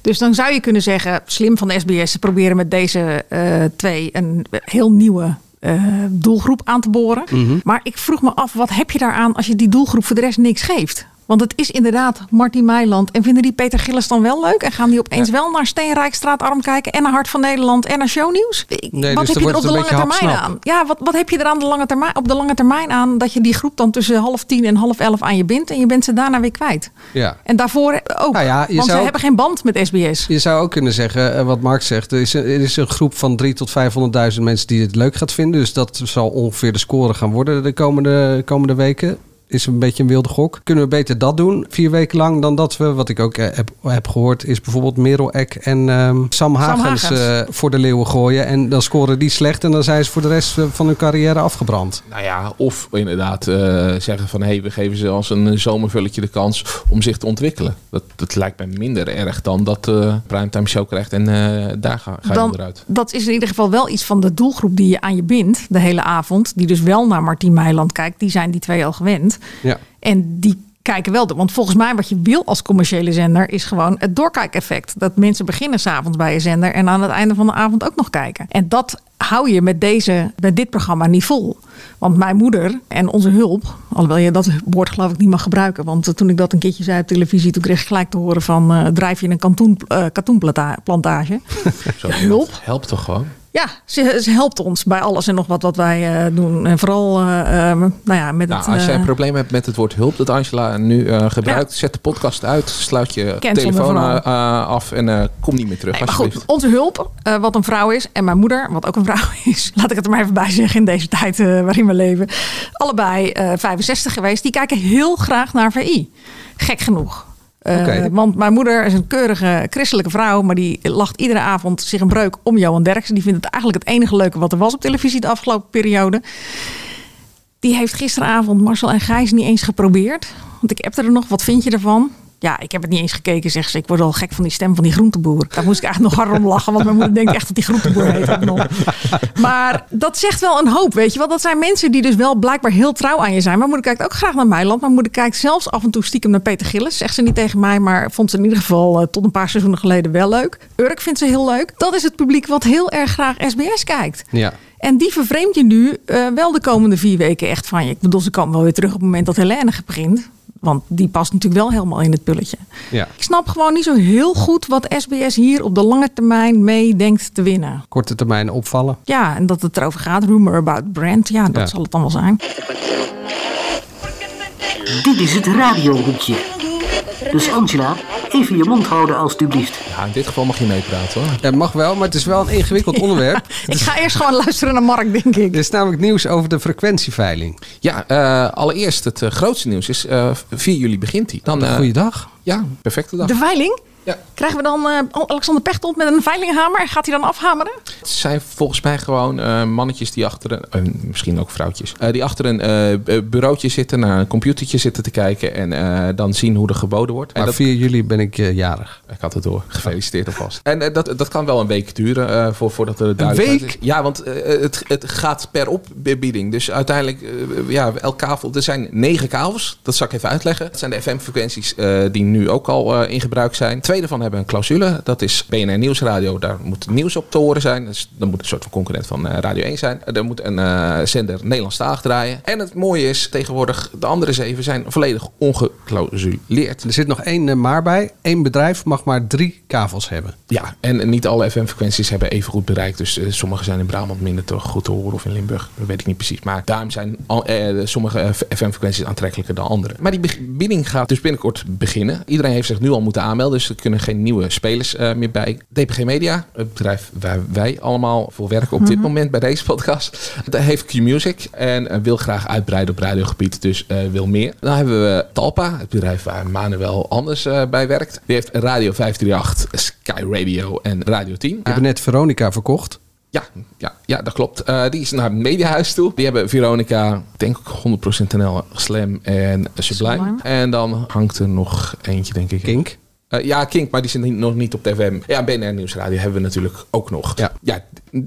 H: Dus dan zou je kunnen zeggen, slim van de SBS, ze proberen met deze eh, twee een heel nieuwe eh, doelgroep aan te boren. Maar ik vroeg me af, wat heb je daaraan als je die doelgroep voor de rest niks geeft? Want het is inderdaad Martin Meiland. En vinden die Peter Gillis dan wel leuk? En gaan die opeens wel naar Steenrijkstraat Arm kijken? En naar Hart van Nederland en naar Shownieuws?
B: Nee,
H: wat
B: dus
H: heb je er op de lange termijn
B: hapsnap.
H: aan? Ja, wat, wat heb je er aan de lange termijn, op de lange termijn aan dat je die groep dan tussen half tien en half elf aan je bindt en je bent ze daarna weer kwijt?
B: Ja.
H: En daarvoor ook.
B: Nou ja, je
H: want ze hebben geen band met SBS.
B: Je zou ook kunnen zeggen, eh, wat Mark zegt, er is, een, er is een groep van 3 tot 500.000 mensen die het leuk gaat vinden. Dus dat zal ongeveer de score gaan worden de komende, komende weken. Is een beetje een wilde gok. Kunnen we beter dat doen, vier weken lang, dan dat we, wat ik ook eh, heb, heb gehoord, is bijvoorbeeld Merel Eck en ehm, Sam Hagens,
H: Hagens.
B: eh, voor de leeuwen gooien. En dan scoren die slecht en dan zijn ze voor de rest eh, van hun carrière afgebrand.
A: Nou ja, of inderdaad eh, zeggen van hé, hey, we geven ze als een zomervulletje de kans om zich te ontwikkelen. Dat, dat lijkt me minder erg dan dat eh Primetime Show krijgt en eh, daar ga, ga je
H: Dan,
A: onderuit.
H: dat is in ieder geval wel iets van de doelgroep die je aan je bindt de hele avond. Die dus wel naar Martien Meiland kijkt. Die zijn die twee al gewend.
B: Ja.
H: En die kijken wel. Want volgens mij wat je wil als commerciële zender is gewoon het doorkijkeffect. Dat mensen beginnen s'avonds bij je zender en aan het einde van de avond ook nog kijken. En dat hou je met, deze, met dit programma niet vol. Want mijn moeder en onze hulp, alhoewel je dat woord geloof ik niet mag gebruiken. Want toen ik dat een keertje zei op televisie, toen kreeg ik gelijk te horen van eh, drijf je in een kantoen, eh, katoenplantage.
A: Zo,
H: hulp?
A: Helpt toch gewoon?
H: Ja, ze, ze helpt ons bij alles en nog wat wat wij eh, doen. En vooral, eh, eh, nou ja, met
A: Nou,
H: het...
A: als jij
H: eh,
A: een probleem hebt met het woord hulp dat Angela nu gebruikt, zet de podcast uit, sluit je
H: Cancel
A: telefoon af en kom niet meer terug.
H: Nee, goed, onze hulp, wat een vrouw is, en mijn moeder, wat ook een vrouw is, laat ik het er maar even bij zeggen in deze tijd waarin we leven. Allebei eh 65 geweest, die kijken heel graag naar VI. Gek genoeg. Eh. Want mijn moeder is een keurige christelijke vrouw, maar die lacht iedere avond zich een breuk om Johan Derksen. Die vindt het eigenlijk het enige leuke wat er was op televisie de afgelopen periode. Die heeft gisteravond Marcel en Gijs niet eens geprobeerd. Want ik heb er nog, wat vind je ervan? Ja, ik heb het niet eens gekeken, zegt ze. Ik word al gek van die stem van die groenteboer. Daar moest ik eigenlijk nog hard om lachen, want mijn moeder denkt echt dat die groenteboer heet. nog. Maar dat zegt wel een hoop, weet je wel. Dat zijn mensen die dus wel blijkbaar heel trouw aan je zijn. Mijn moeder kijkt ook graag naar Meiland. Mijn moeder kijkt zelfs af en toe stiekem naar Peter Gillis. Zegt ze niet tegen mij, maar vond ze in ieder geval eh, tot een paar seizoenen geleden wel leuk. Urk vindt ze heel leuk. Dat is het publiek wat heel erg graag SBS kijkt.
B: Ja.
H: En die vervreemd je nu eh, wel de komende vier weken echt van je. Ik bedoel, ze komen wel weer terug op het moment dat Helene begint. Want die past natuurlijk wel helemaal in het pulletje.
B: ja.
H: Ik snap gewoon niet zo heel goed wat SBS hier op de lange termijn mee denkt te winnen.
B: Korte termijn opvallen.
H: Ja, en dat het erover gaat, rumor about brand. Ja, dat
B: Ja.
H: zal het dan wel zijn.
I: Dit is het radiohoekje. Dus Angela, even je mond houden alstublieft.
A: Ja, in dit geval mag je meepraten hoor.
B: Het mag wel, maar het is wel een ingewikkeld onderwerp.
H: Ik ga eerst gewoon luisteren naar Mark, denk ik.
B: Er is namelijk nieuws over de frequentieveiling.
A: Ja, eh, allereerst het eh, grootste nieuws is eh 4 juli begint die. Dan, eh,
B: Goeiedag.
A: Ja, perfecte dag.
H: De veiling?
A: Ja.
H: Krijgen we dan eh, Alexander Pechtold met een veilinghamer? Gaat hij dan afhameren?
A: Het zijn volgens mij gewoon eh, mannetjes die achter een, eh, misschien ook vrouwtjes, eh, die achter een eh, bureautje zitten, naar een computertje zitten te kijken en eh, dan zien hoe er geboden wordt. En
B: Maar
A: dat,
B: 4 juli ben ik eh, jarig.
A: ik had het door. Gefeliciteerd alvast. En dat, dat kan wel een week duren eh, voor, voordat er duidelijkheid
B: week?
A: is. Ja, want het, het gaat per opbieding. Dus uiteindelijk, ja, elk kavel. Er zijn negen kavels. Dat zal ik even uitleggen. Dat zijn de FM-frequenties eh, die nu ook al eh, in gebruik zijn. Twee daarvan hebben een clausule. Dat is BNR Nieuwsradio. Daar moet nieuws op te horen zijn. Dus dan moet een soort van concurrent van eh, Radio 1 zijn. Er moet een eh, zender Nederlandstalig draaien. En het mooie is tegenwoordig, de andere zeven zijn volledig ongeclausuleerd.
B: Er zit nog één eh, maar bij. Eén bedrijf mag maar drie kavels hebben.
A: Ja, en niet alle FM-frequenties hebben even goed bereikt. Dus sommige zijn in Brabant minder te goed te horen of in Limburg. Dat weet ik niet precies. Maar daarom zijn al, sommige FM-frequenties aantrekkelijker dan andere. Maar die bieding gaat dus binnenkort beginnen. Iedereen heeft zich nu al moeten aanmelden. Dus kunnen geen nieuwe spelers eh, meer bij. DPG Media, het bedrijf waar wij allemaal voor werken op dit moment bij deze podcast. Dat heeft Q-Music en eh, wil graag uitbreiden op radiogebied. Dus eh, wil meer. Dan hebben we Talpa, het bedrijf waar Manuel Anders eh, bij werkt. Die heeft Radio 538, Sky Radio en Radio 10.
B: We hebben net Veronica verkocht.
A: Ja, ja, ja, dat klopt. Eh, die is naar het mediahuis toe. Die hebben Veronica, ik denk ook 100% NL, Slam en Sublime.
H: Sublime.
A: En dan hangt er nog eentje, denk ik.
B: Kink.
A: Eh, ja, Kink, maar die zit niet- nog niet op de FM. Ja, BNR Nieuwsradio hebben we natuurlijk ook nog.
B: Ja.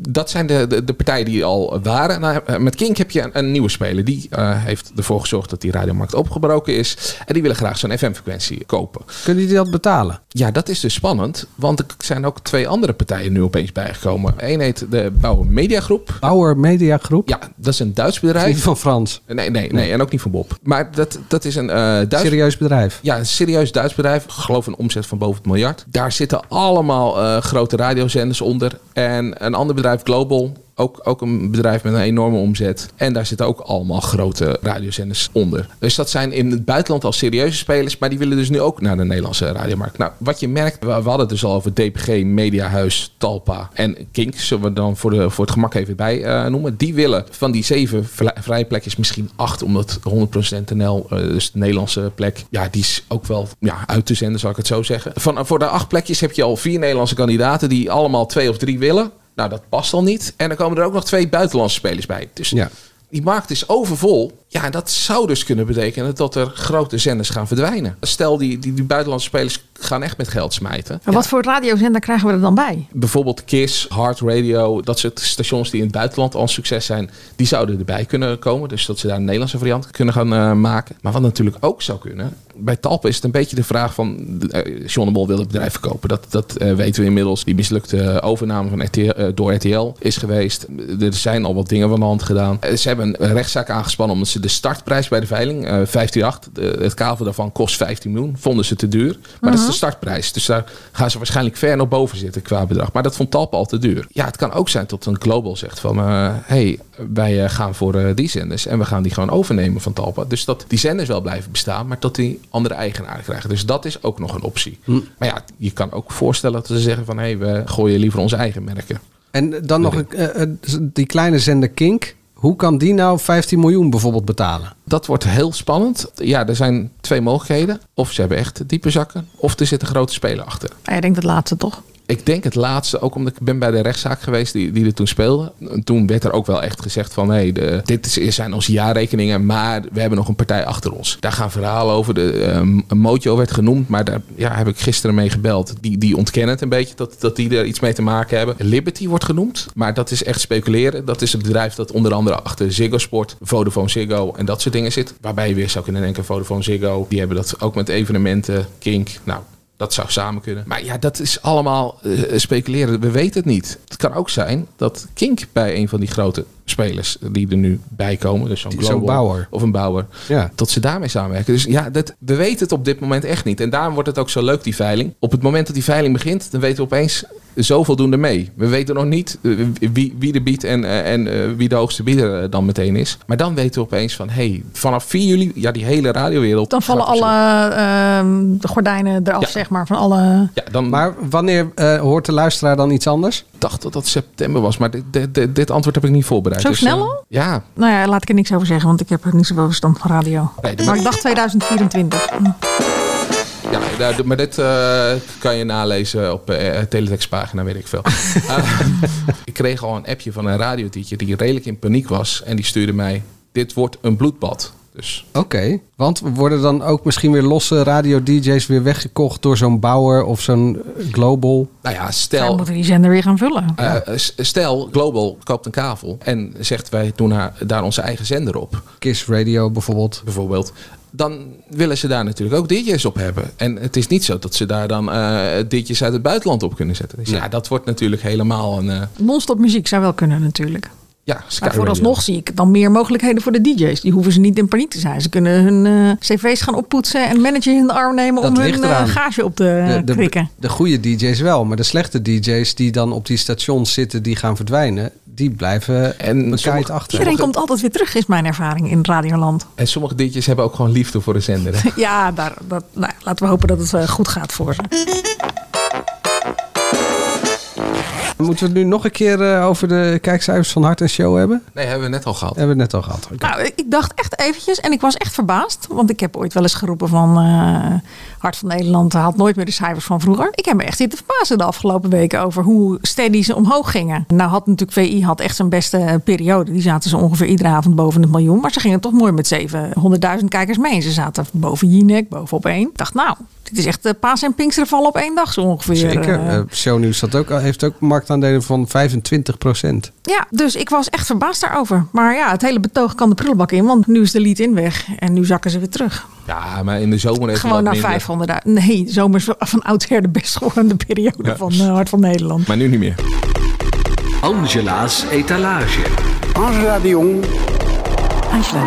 A: dat zijn de, de, de partijen die al waren. Nou, eh, met Kink heb je een, een nieuwe speler. Die eh, heeft ervoor gezorgd dat die radiomarkt opgebroken is. En die willen graag zo'n FM-frequentie kopen.
B: Kunnen die dat betalen?
A: Ja, dat is dus spannend. Want er zijn ook twee andere partijen nu opeens bijgekomen. Eén heet de Bouwer Media Groep.
B: Bauer Media Groep?
A: Ja, dat is een Duits
B: Niet
A: bedrijf.
B: van Frans.
A: Nee, nee, nee, en ook niet van Bob. Maar dat, dat is een Duits
B: Serieus bedrijf.
A: ja, een serieus Duits bedrijf. Ik geloof een omzet van boven het miljard. Daar zitten allemaal eh, grote radiozenders onder. En een ander bedrijf, Global. Ook, ook een bedrijf met een enorme omzet. En daar zitten ook allemaal grote radiozenders onder. Dus dat zijn in het buitenland al serieuze spelers. Maar die willen dus nu ook naar de Nederlandse radiomarkt. Nou, wat je merkt, we, hadden het dus al over DPG, Mediahuis, Talpa en Kink. Zullen we dan voor, de, voor het gemak even bij eh, noemen. Die willen van die zeven vrije plekjes misschien acht. Omdat 100% NL, eh, dus de Nederlandse plek, ja, die is ook wel ja, uit te zenden, zal ik het zo zeggen. Van, voor de acht plekjes heb je al vier Nederlandse kandidaten die allemaal twee of drie willen. Nou, dat past al niet. En dan komen er ook nog twee buitenlandse spelers bij. Dus
B: Ja.
A: Die markt is overvol. Ja, dat zou dus kunnen betekenen dat er grote zenders gaan verdwijnen. Stel, die, die, die buitenlandse spelers gaan echt met geld smijten.
H: En wat voor radiozender krijgen we er dan bij?
A: Bijvoorbeeld KISS, Hard Radio, dat soort stations die in het buitenland al succes zijn, die zouden erbij kunnen komen. Dus dat ze daar een Nederlandse variant kunnen gaan eh, maken. Maar wat natuurlijk ook zou kunnen, bij Talpa is het een beetje de vraag van, uh, John de Mol wil het bedrijf verkopen. Dat, dat eh, weten we inmiddels. Die mislukte overname van RTL, door RTL is geweest. Er zijn al wat dingen van de hand gedaan. Ze hebben een rechtszaak aangespannen omdat ze de startprijs bij de veiling, eh 158, de- het kavel daarvan kost 15 miljoen, vonden ze te duur. Maar dat is de startprijs. Dus daar gaan ze waarschijnlijk ver nog boven zitten qua bedrag. Maar dat vond Talpa al te duur. Ja, het kan ook zijn tot een global zegt van... eh hey, wij eh, gaan voor die zenders en we gaan die gewoon overnemen van Talpa. Dus dat die zenders wel blijven bestaan, maar dat die andere eigenaren krijgen. Dus dat is ook nog een optie. Maar ja, je kan ook voorstellen dat ze zeggen van... hey, we gooien liever onze eigen merken.
B: En dan nog een, die kleine zender Kink. Hoe kan die nou 15 miljoen bijvoorbeeld betalen?
A: Dat wordt heel spannend. Ja, er zijn twee mogelijkheden. Of ze hebben echt diepe zakken, of er zit een grote speler achter.
H: Je denkt het laatste toch?
A: Ik denk het laatste, ook omdat ik ben bij de rechtszaak geweest die, die er toen speelde. En toen werd er ook wel echt gezegd van... Hey, de, dit is, zijn onze jaarrekeningen, maar we hebben nog een partij achter ons. Daar gaan verhalen over. De, ehm, Mojo werd genoemd, maar daar ja, heb ik gisteren mee gebeld. Die, die ontkennen het een beetje, dat, dat die er iets mee te maken hebben. Liberty wordt genoemd, maar dat is echt speculeren. Dat is een bedrijf dat onder andere achter Ziggo Sport, Vodafone Ziggo en dat soort dingen zit. Waarbij je weer zou kunnen denken, Vodafone Ziggo, die hebben dat ook met evenementen, Kink. Nou, dat zou samen kunnen. Maar ja, dat is allemaal eh, speculeren. We weten het niet. Het kan ook zijn dat Kink bij een van die grote spelers die er nu bij komen, dus zo'n Global
B: Bauer.
A: of een bouwer,
B: Ja.
A: dat ze daarmee samenwerken. Dus ja, dat, we weten het op dit moment echt niet. En daarom wordt het ook zo leuk, die veiling. Op het moment dat die veiling begint, dan weten we opeens zoveel doen er mee. We weten nog niet eh, wie, wie er biedt en, eh, en eh, wie de hoogste bieder dan meteen is. Maar dan weten we opeens van, hey, vanaf 4 juli, ja, die hele radiowereld.
H: Dan vallen alle ehm, de gordijnen eraf,
A: Ja.
H: zeg maar, van alle...
A: Ja, dan
B: Maar wanneer eh, hoort de luisteraar dan iets anders?
A: dacht dat dat september was, maar dit, dit, dit, dit antwoord heb ik niet voorbereid.
H: Zo
A: Dus,
H: snel?
A: Ja.
H: Nou ja, laat ik er niks over zeggen, want ik heb er niet zoveel verstand van radio.
A: Nee, doe
H: Maar
A: maar.
H: ik dacht 2024.
A: Ja, nou, maar dit eh, kan je nalezen op uh, teletextpagina, weet ik veel. Uh, ik kreeg al een appje van een radioteacher die redelijk in paniek was. En die stuurde mij, dit wordt een bloedbad. Dus.
B: Oké, okay, want worden dan ook misschien weer losse radio-dj's weer weggekocht door zo'n bouwer of zo'n Global?
A: Nou ja, stel...
H: Dan moeten die zender weer gaan vullen.
A: Uh, stel, Global koopt een kavel en zegt wij doen haar, daar onze eigen zender op.
B: Kiss Radio bijvoorbeeld.
A: Bijvoorbeeld dan willen ze daar natuurlijk ook DJ's op hebben. En het is niet zo dat ze daar dan uh, DJ's uit het buitenland op kunnen zetten. Dus nee. ja, dat wordt natuurlijk helemaal een... Uh...
H: Non-stop muziek zou wel kunnen natuurlijk.
A: Ja,
H: maar vooralsnog zie ik dan meer mogelijkheden voor de DJ's. Die hoeven ze niet in paniek te zijn. Ze kunnen hun uh, cv's gaan oppoetsen en manager in de arm nemen
B: dat
H: om hun uh, gage op te
B: de,
H: krikken.
B: De, de goede DJ's wel, maar de slechte DJ's die dan op die stations zitten, die gaan verdwijnen. Die blijven en bekijkt achter.
H: Iedereen komt altijd weer terug, is mijn ervaring in Radioland.
A: En sommige DJ's hebben ook gewoon liefde voor de zender. Hè?
H: ja, daar, dat, nou, laten we hopen dat het uh, goed gaat voor ze.
B: Moeten we het nu nog een keer uh, over de kijkcijfers van Hart en Show hebben?
A: Nee, hebben we net al gehad.
B: Hebben we net al gehad.
H: Okay. Nou, ik dacht echt eventjes en ik was echt verbaasd. Want ik heb ooit wel eens geroepen van uh, Hart van Nederland haalt nooit meer de cijfers van vroeger. Ik heb me echt zitten verbazen de afgelopen weken over hoe steady ze omhoog gingen. Nou had natuurlijk VI had echt zijn beste periode. Die zaten ze ongeveer iedere avond boven het miljoen. Maar ze gingen toch mooi met 700.000 kijkers mee. Ze zaten boven Jinek, boven op één. Ik dacht nou, dit is echt uh, paas en Pinksteren vallen op één dag zo ongeveer.
B: Zeker. Uh, Shownieuws dat ook, heeft ook marktaandelen van 25 procent.
H: Ja, dus ik was echt verbaasd daarover. Maar ja, het hele betoog kan de prullenbak in. Want nu is de lead in weg. En nu zakken ze weer terug.
A: Ja, maar in de zomer even
H: Gewoon naar 500.000. Nee, de zomer is van oudsher de best geworden periode ja. van uh, Hart van Nederland.
A: Maar nu niet meer.
I: Angela's etalage.
J: Angela de Jong.
H: Angela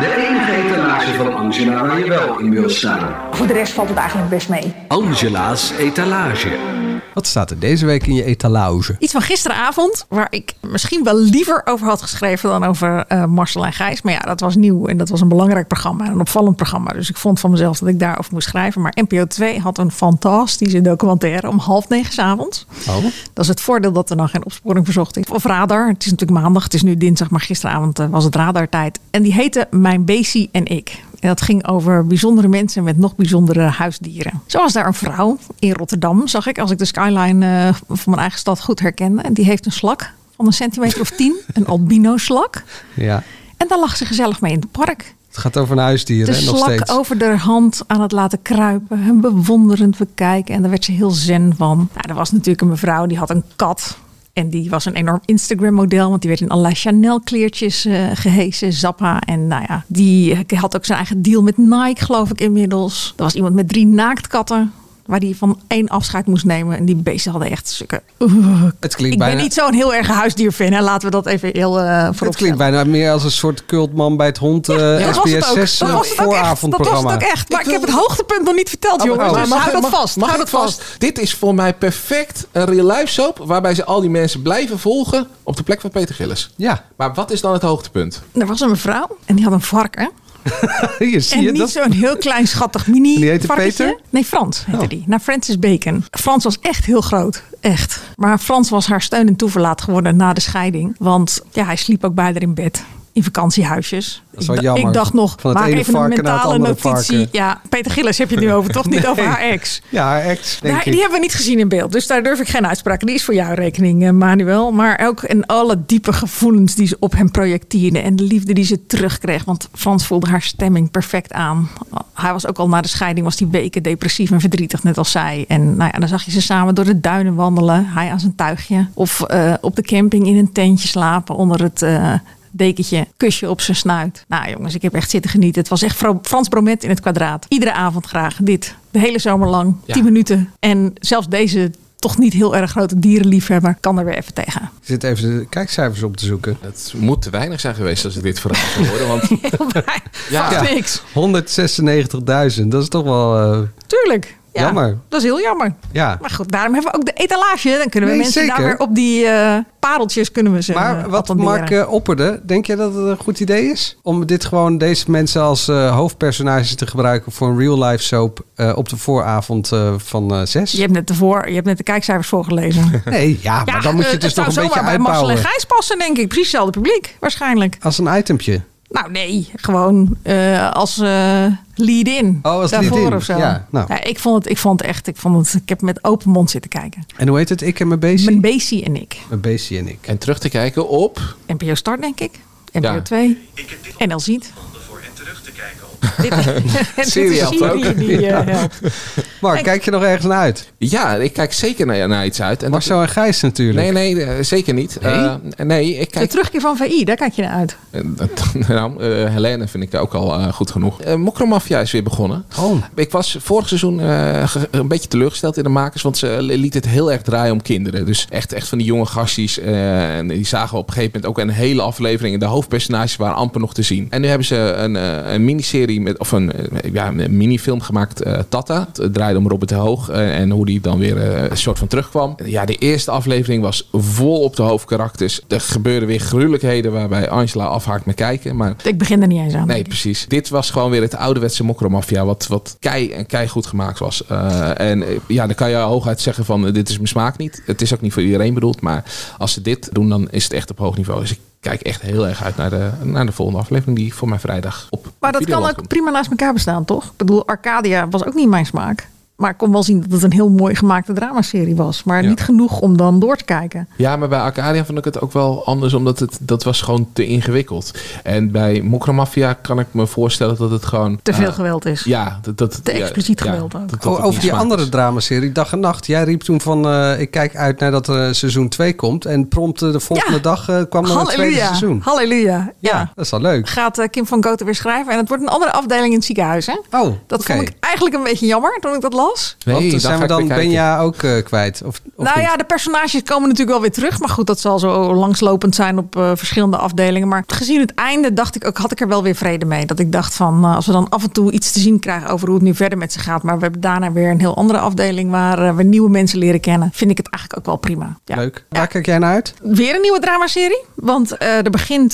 H: de Jong.
I: Etalage van Angela waar je wel in wil staan.
H: Voor de rest valt het eigenlijk best mee.
I: Angela's etalage.
B: Wat staat er deze week in je etalage?
H: Iets van gisteravond, waar ik misschien wel liever over had geschreven dan over uh, Marcel en Gijs. Maar ja, dat was nieuw en dat was een belangrijk programma, een opvallend programma. Dus ik vond van mezelf dat ik daarover moest schrijven. Maar NPO 2 had een fantastische documentaire om half negen s avonds.
B: Oh.
H: Dat is het voordeel dat er dan geen opsporing verzocht is. Of radar. Het is natuurlijk maandag, het is nu dinsdag, maar gisteravond uh, was het radartijd. En die heette Mijn En ik. En dat ging over bijzondere mensen met nog bijzondere huisdieren. Zo was daar een vrouw in Rotterdam, zag ik, als ik de skyline uh, van mijn eigen stad goed herkende. En die heeft een slak van een centimeter of tien, een albino slak.
B: Ja.
H: En daar lag ze gezellig mee in het park.
B: Het gaat over een huisdier,
H: de
B: hè, nog
H: slak
B: steeds.
H: over de hand aan het laten kruipen. Hem bewonderend bekijken. En daar werd ze heel zen van. Nou, er was natuurlijk een mevrouw die had een kat. En die was een enorm Instagram-model, want die werd in allerlei Chanel-kleertjes uh, gehesen, Zappa. En nou ja, die had ook zijn eigen deal met Nike, geloof ik inmiddels. Er was iemand met drie naaktkatten. Waar die van één afscheid moest nemen. En die beesten hadden echt stukken. Uh,
B: Het klinkt
H: ik
B: bijna-
H: ben niet zo'n heel erg huisdierfan. Hè? Laten we dat even heel uh, voorop
B: Het klinkt bijna meer als een soort cultman bij het hond eh
H: dat was het
B: SBS
H: ook.
B: 6
H: Dat
B: eh,
H: was het ook echt. Dat was
B: vooravondprogramma.
H: het ook echt. Maar ik, heb het hoogtepunt nog niet verteld,
A: Oh,
H: jongens.
A: maar
H: Dus
A: mag-
H: hou dat vast.
A: Mag
H: hou
A: het
H: dat vast.
A: Dit is voor mij perfect een real life soap. Waarbij ze al die mensen blijven volgen op de plek van Peter Gillis.
B: Ja,
A: Maar wat is dan het hoogtepunt?
H: Er was een mevrouw en die had een varken.
B: hier zie
H: En
B: je
H: niet
B: dat.
H: zo'n heel klein schattig mini
B: Die heette. Peter?
H: Nee, Frans heette
B: Oh.
H: die. Naar Francis Bacon. Frans was echt heel groot. Echt. Maar Frans was haar steun en toeverlaat geworden na de scheiding. Want ja, hij sliep ook bij haar in bed. In vakantiehuisjes.
B: Dat is wel jammer.
H: ik dacht nog,
B: Van het
H: maak
B: ene
H: even een mentale notitie. Ja, Peter Gillis heb je het nu over, toch? Niet over haar ex.
B: Ja, haar ex, denk
H: Nou,
B: ik.
H: die hebben we niet gezien in beeld. Dus daar durf ik geen uitspraak. Die is voor jouw rekening, eh, Manuel. Maar ook in alle diepe gevoelens die ze op hem projecteerde. En de liefde die ze terugkreeg. Want Frans voelde haar stemming perfect aan. Hij was ook al na de scheiding was die weken depressief en verdrietig, net als zij. En nou ja, dan zag je ze samen door de duinen wandelen. Hij aan zijn tuigje. Of eh, op de camping in een tentje slapen onder het... eh, dekentje, kusje op zijn snuit. Nou jongens, ik heb echt zitten genieten. Het was echt Frans Bromet in het kwadraat. Iedere avond graag dit. De hele zomer lang.
A: Ja.
H: 10 minuten. En zelfs deze toch niet heel erg grote dierenliefhebber kan er weer even tegen.
B: Ik zit even de kijkcijfers op te zoeken.
A: Het moet te weinig zijn geweest als ik dit verhaal zou horen. Want Ja.
H: niks.
B: 196.000, dat is toch wel... eh,
H: Tuurlijk. Ja,
B: Jammer.
H: Dat is heel jammer.
B: ja.
H: Maar goed, daarom hebben we ook de etalage. Dan kunnen we
B: Nee,
H: mensen daar
B: zeker.
H: weer op die eh, pareltjes kunnen we ze
B: Maar
H: eh,
B: wat
H: attenderen.
B: Mark eh, opperde, denk jij dat het een goed idee is? Om dit gewoon deze mensen als hoofdpersonages te gebruiken voor een real life soap op de vooravond van zes?
H: Je hebt net de voor, je hebt net de kijkcijfers voorgelezen.
B: Nee, ja, maar dan moet je het dus nog een beetje
H: zomaar bij Marcel en
B: uitbouwen.
H: Gijs passen, denk ik. Precies hetzelfde publiek, waarschijnlijk.
B: Als een itempje.
H: Nou nee, gewoon als, eh, lead-in.
B: Oh, als
H: daarvoor
B: lead-in.
H: of zo.
B: Ja, nou.
H: ik vond het, ik vond het echt, ik vond het, ik heb met open mond zitten kijken.
B: En hoe heet het? Ik en mijn beestje?
H: Mijn Beestie en ik.
B: Mijn en ik.
A: En terug te kijken op...
H: NPO Start, denk ik. NPO
A: Ja.
H: 2. NL Ziet. Dit, dit
A: Siri
H: is die
A: Ja.
H: eh, helpt.
B: Mark, kijk je nog ergens naar uit?
A: Ja, ik kijk zeker naar, naar iets uit. En dat-
B: Marcel en Gijs natuurlijk.
A: Nee, nee, eh, zeker niet.
B: Nee?
A: Eh, nee, ik
H: De
A: kijk...
H: terugkeer van VI, daar kijk je naar uit.
A: Nou, eh, Helene vind ik ook al eh, goed genoeg. Uh, Mokromafia is weer begonnen.
B: Oh.
A: Ik was vorig seizoen eh, een beetje teleurgesteld in de makers, want ze liet het heel erg draaien om kinderen. Dus echt, echt van die jonge gastjes. eh, en die zagen we op een gegeven moment ook een hele aflevering. En de hoofdpersonages waren amper nog te zien. En nu hebben ze een, eh, een miniserie met, of een, eh, ja, een minifilm gemaakt, eh, Tata. Het draaide om Robert de Hoog eh, en hoe die dan weer eh, een soort van terugkwam. Ja, de eerste aflevering was vol op de hoofdkarakters. Er gebeurden weer gruwelijkheden waarbij Angela afhaakt met kijken. Maar
H: Ik begin er niet eens aan.
A: Nee, precies. Dit was gewoon weer het ouderwetse mokromafia, wat, wat kei en kei goed gemaakt was. Eh, en eh, ja, dan kan je hooguit zeggen van, eh, dit is mijn smaak niet. Het is ook niet voor iedereen bedoeld, maar als ze dit doen, dan is het echt op hoog niveau. Dus ik kijk echt heel erg uit naar de, naar de volgende aflevering, die voor mij vrijdag op
H: Maar dat kan ook
A: komt.
H: prima naast elkaar bestaan, toch? Ik bedoel, Arcadia was ook niet mijn smaak. Maar ik kon wel zien dat het een heel mooi gemaakte dramaserie was. Maar
A: Ja.
H: niet genoeg om dan door te kijken.
A: Ja, maar bij Arcadia vond ik het ook wel anders, omdat het, dat was gewoon te ingewikkeld. En bij Mokromafia kan ik me voorstellen dat het gewoon...
H: Te veel
A: eh,
H: geweld is.
A: Ja, dat, dat,
H: Te
A: ja,
H: expliciet
A: ja,
H: geweld ook.
A: dat- dat
B: over die andere
A: is.
B: dramaserie, Dag en Nacht. Jij riep toen van, eh, ik kijk uit naar dat eh, seizoen 2 komt. En prompt de volgende
H: Ja.
B: dag kwam er een tweede
H: Halleluja.
B: seizoen.
H: Halleluja. Ja.
B: Dat is wel leuk.
H: Gaat Kim van Goten weer schrijven. En het wordt een andere afdeling in het ziekenhuis. Hè?
B: Oh,
H: Dat vond ik eigenlijk een beetje jammer toen ik dat las.
A: Nee,
B: Want,
A: dan
B: zijn we dan. Benja ook eh, kwijt? Of, of
H: nou
B: niet?
H: ja, de personages komen natuurlijk wel weer terug. Maar goed, dat zal zo langslopend zijn op eh, verschillende afdelingen. Maar gezien het einde dacht ik ook, had ik er wel weer vrede mee. Dat ik dacht van, eh, als we dan af en toe iets te zien krijgen over hoe het nu verder met ze gaat. Maar we hebben daarna weer een heel andere afdeling waar we nieuwe mensen leren kennen. Vind ik het eigenlijk ook wel prima. Ja.
B: Leuk. Waar kijk jij naar uit?
H: Weer een nieuwe dramaserie. Want eh, er begint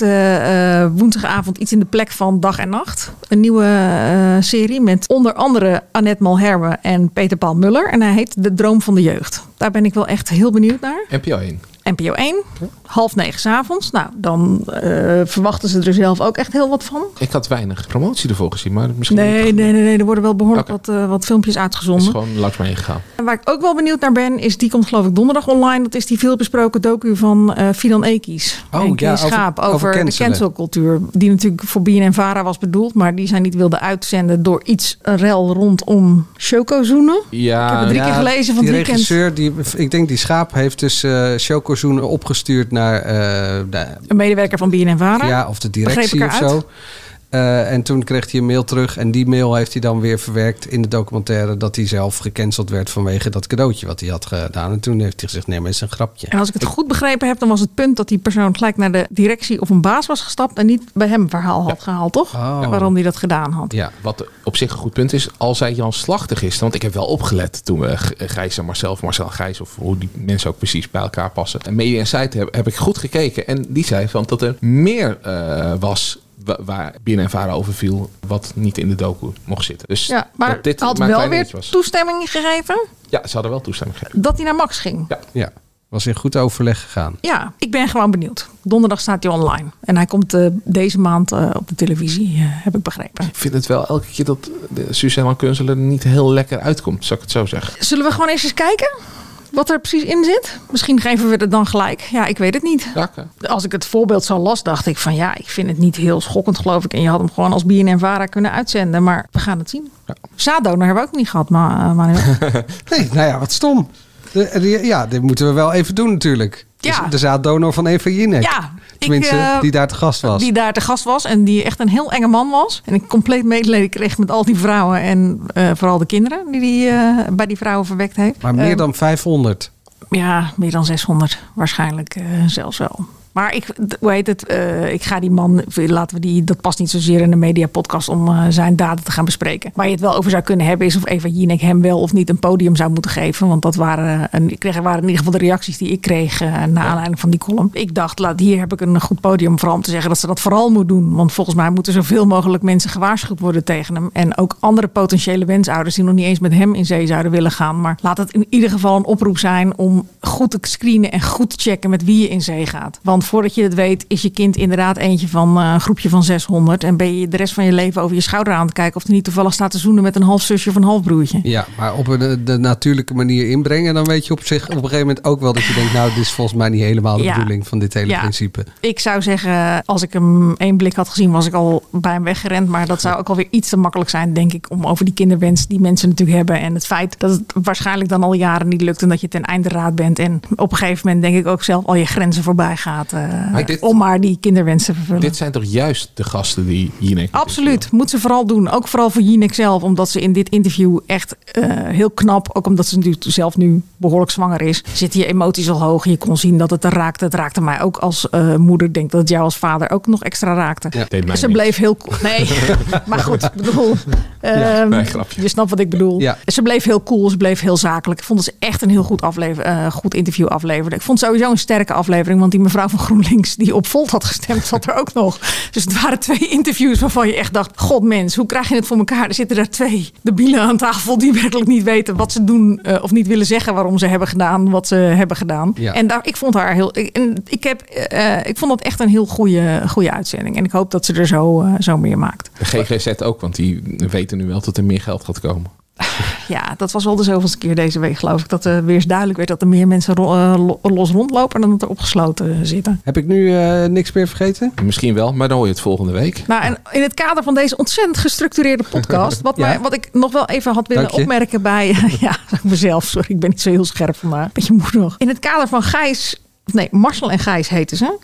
H: woensdagavond iets in de plek van dag en nacht. Een nieuwe eh, serie met onder andere Annette Malherbe en Peter Paul Muller. En hij heet De Droom van de Jeugd. Daar ben ik wel echt heel benieuwd naar.
A: NPO 1.
H: NPO 1, half negen 's avonds. Nou, dan eh, verwachten ze er zelf ook echt heel wat van.
A: Ik had weinig promotie ervoor gezien, maar misschien
H: Nee, nee, nee, nee. Er worden wel behoorlijk wat, eh, wat filmpjes
A: is
H: uitgezonden.
A: gewoon langs mij gegaan.
H: En waar ik ook wel benieuwd naar ben, is die komt geloof ik donderdag online. Dat is die veelbesproken docu van eh Fidan Ekies.
B: Oh, ja, over-
H: Schaap over,
B: over
H: de cancelcultuur. Die natuurlijk voor BNN-Vara was bedoeld. Maar die zij niet wilden uitzenden door iets rel rondom Chocozoenen.
A: Ja,
H: Ik heb het drie keer gelezen van
B: die
H: het weekend.
B: regisseur, die, ik denk die Schaap heeft dus eh Chocozoen opgestuurd naar eh, de,
H: Een medewerker van BNN-Vara.
B: ja, of de directie of zo. Eh, en toen kreeg hij een mail terug. En die mail heeft hij dan weer verwerkt in de documentaire... dat hij zelf gecanceld werd vanwege dat cadeautje wat hij had gedaan. En toen heeft hij gezegd, nee, maar het is een grapje.
H: En als ik het goed begrepen heb, dan was het punt dat die persoon gelijk naar de directie of een baas was gestapt en niet bij hem een verhaal had gehaald, toch?
B: Oh.
H: Waarom hij dat gedaan had.
B: Ja,
A: Wat op zich een goed punt is, als zij Jan Slachter gisteren, want ik heb wel opgelet toen we Gijs en Marcel, of Marcel en Gijs, of hoe die mensen ook precies bij elkaar passen. En Media Insight heb, heb ik goed gekeken en die zei van dat er meer eh, was wa- waar binnen Vara over viel, wat niet in de docu mocht zitten. Dus
H: Ja, maar
A: dat dit
H: had
A: maar
H: wel weer toestemming gegeven
A: Ja, ze hadden wel toestemming gegeven.
H: dat hij naar Max ging.
A: Ja.
B: ja. Was in goed overleg gegaan.
H: Ja, ik ben gewoon benieuwd. Donderdag staat hij online. En hij komt eh, deze maand eh, op de televisie, eh, heb ik begrepen.
A: Ik vind het wel elke keer dat de Suzanne Kunzelen er niet heel lekker uitkomt, zou ik het zo zeggen.
H: Zullen we gewoon eens eens kijken wat er precies in zit? Misschien geven we het dan gelijk. Ja, ik weet het niet. Als ik het voorbeeld zo las, dacht ik van ja, ik vind het niet heel schokkend geloof ik. En je had hem gewoon als BNN-Vara kunnen uitzenden. Maar we gaan het zien.
A: Ja.
H: Zaaddonor hebben we ook niet gehad, maar, Manuel.
B: Nee, nou ja, wat stom. Ja, dit moeten we wel even doen natuurlijk.
H: Ja.
B: Dus de zaaddonor van Eva Jinek.
H: Ja, ik,
B: Tenminste,
H: eh,
B: die daar te gast was.
H: Die daar te gast was en die echt een heel enge man was. En ik compleet medelijden kreeg met al die vrouwen en eh, vooral de kinderen die hij eh, bij die vrouwen verwekt heeft.
B: Maar meer
H: Eh,
B: dan 500.
H: Ja, meer dan 600 waarschijnlijk zelfs wel. Maar ik, hoe heet het? eh, ik ga die man, laten we die, dat past niet zozeer in de mediapodcast om eh, zijn daden te gaan bespreken. Waar je het wel over zou kunnen hebben is of Eva Jinek hem wel of niet een podium zou moeten geven. Want dat waren, een, ik kreeg, waren in ieder geval de reacties die ik kreeg uh, naar aanleiding van die column. Ik dacht, laat, hier heb ik een goed podium vooral om te zeggen dat ze dat vooral moet doen. Want volgens mij moeten zoveel mogelijk mensen gewaarschuwd worden tegen hem. En ook andere potentiële wensouders die nog niet eens met hem in zee zouden willen gaan. Maar laat het in ieder geval een oproep zijn om goed te screenen en goed te checken met wie je in zee gaat. Want Want voordat je het weet, is je kind inderdaad eentje van eh, een groepje van 600. En ben je de rest van je leven over je schouder aan te kijken of hij niet toevallig staat te zoenen met een half zusje of een half broertje.
B: Ja, maar op een, de natuurlijke manier inbrengen, dan weet je op zich op een gegeven moment ook wel dat je denkt, nou, dit is volgens mij niet helemaal de
H: Ja.
B: bedoeling van dit hele
H: Ja.
B: principe.
H: Ik zou zeggen, als ik hem één blik had gezien, was ik al bij hem weggerend. Maar dat zou ook alweer iets te makkelijk zijn, denk ik, om over die kinderwens die mensen natuurlijk hebben. En het feit dat het waarschijnlijk dan al jaren niet lukt en dat je ten einde raad bent. En op een gegeven moment denk ik ook zelf al je grenzen voorbij gaat. Eh,
A: Maar dit-
H: om maar die kinderwens te vervullen.
A: Dit zijn toch juist de gasten die Jinek...
H: Absoluut, moet ze vooral doen. Ook vooral voor Jinek zelf, omdat ze in dit interview echt eh, heel knap, ook omdat ze natuurlijk zelf nu behoorlijk zwanger is, zitten je emoties al hoog. Je kon zien dat het er raakte. Het raakte mij ook als eh, moeder. Ik denk dat het jou als vader ook nog extra raakte.
A: Ja. Deed mij
H: ze
A: niks.
H: bleef heel cool. Nee, maar goed, bedoel, ehm,
A: nee,
H: je snapt wat ik bedoel.
B: Ja.
H: Ze bleef heel cool, ze bleef heel zakelijk. Ik vond ze echt een heel goed, aflever, goed interview afleverde. Ik vond sowieso een sterke aflevering, want die mevrouw van GroenLinks die op Volt had gestemd, zat er ook nog. Dus het waren twee interviews waarvan je echt dacht, god mens, hoe krijg je het voor elkaar? Er zitten daar twee debielen aan tafel die werkelijk niet weten wat ze doen eh, of niet willen zeggen waarom ze hebben gedaan wat ze hebben gedaan.
B: Ja.
H: En daar, ik vond haar heel, ik, en ik, heb, eh, ik vond dat echt een heel goede, goede uitzending. En ik hoop dat ze er zo, eh, zo meer maakt.
A: De GGZ ook, want die weten nu wel dat er meer geld gaat komen.
H: Ja, dat was wel de zoveelste keer deze week, geloof ik. Dat er weer eens duidelijk werd dat er meer mensen ro- eh, lo- los rondlopen dan dat er opgesloten zitten.
B: Heb ik nu eh, niks meer vergeten?
A: Misschien wel, maar dan hoor je het volgende week.
H: Nou, en in het kader van deze ontzettend gestructureerde podcast, wat,
B: Ja.
H: mij, wat ik nog wel even had willen opmerken bij, ja, mezelf, sorry, ik ben niet zo heel scherp vandaag, beetje moe nog. In het kader van Gijs, nee, Marcel en Gijs heten ze.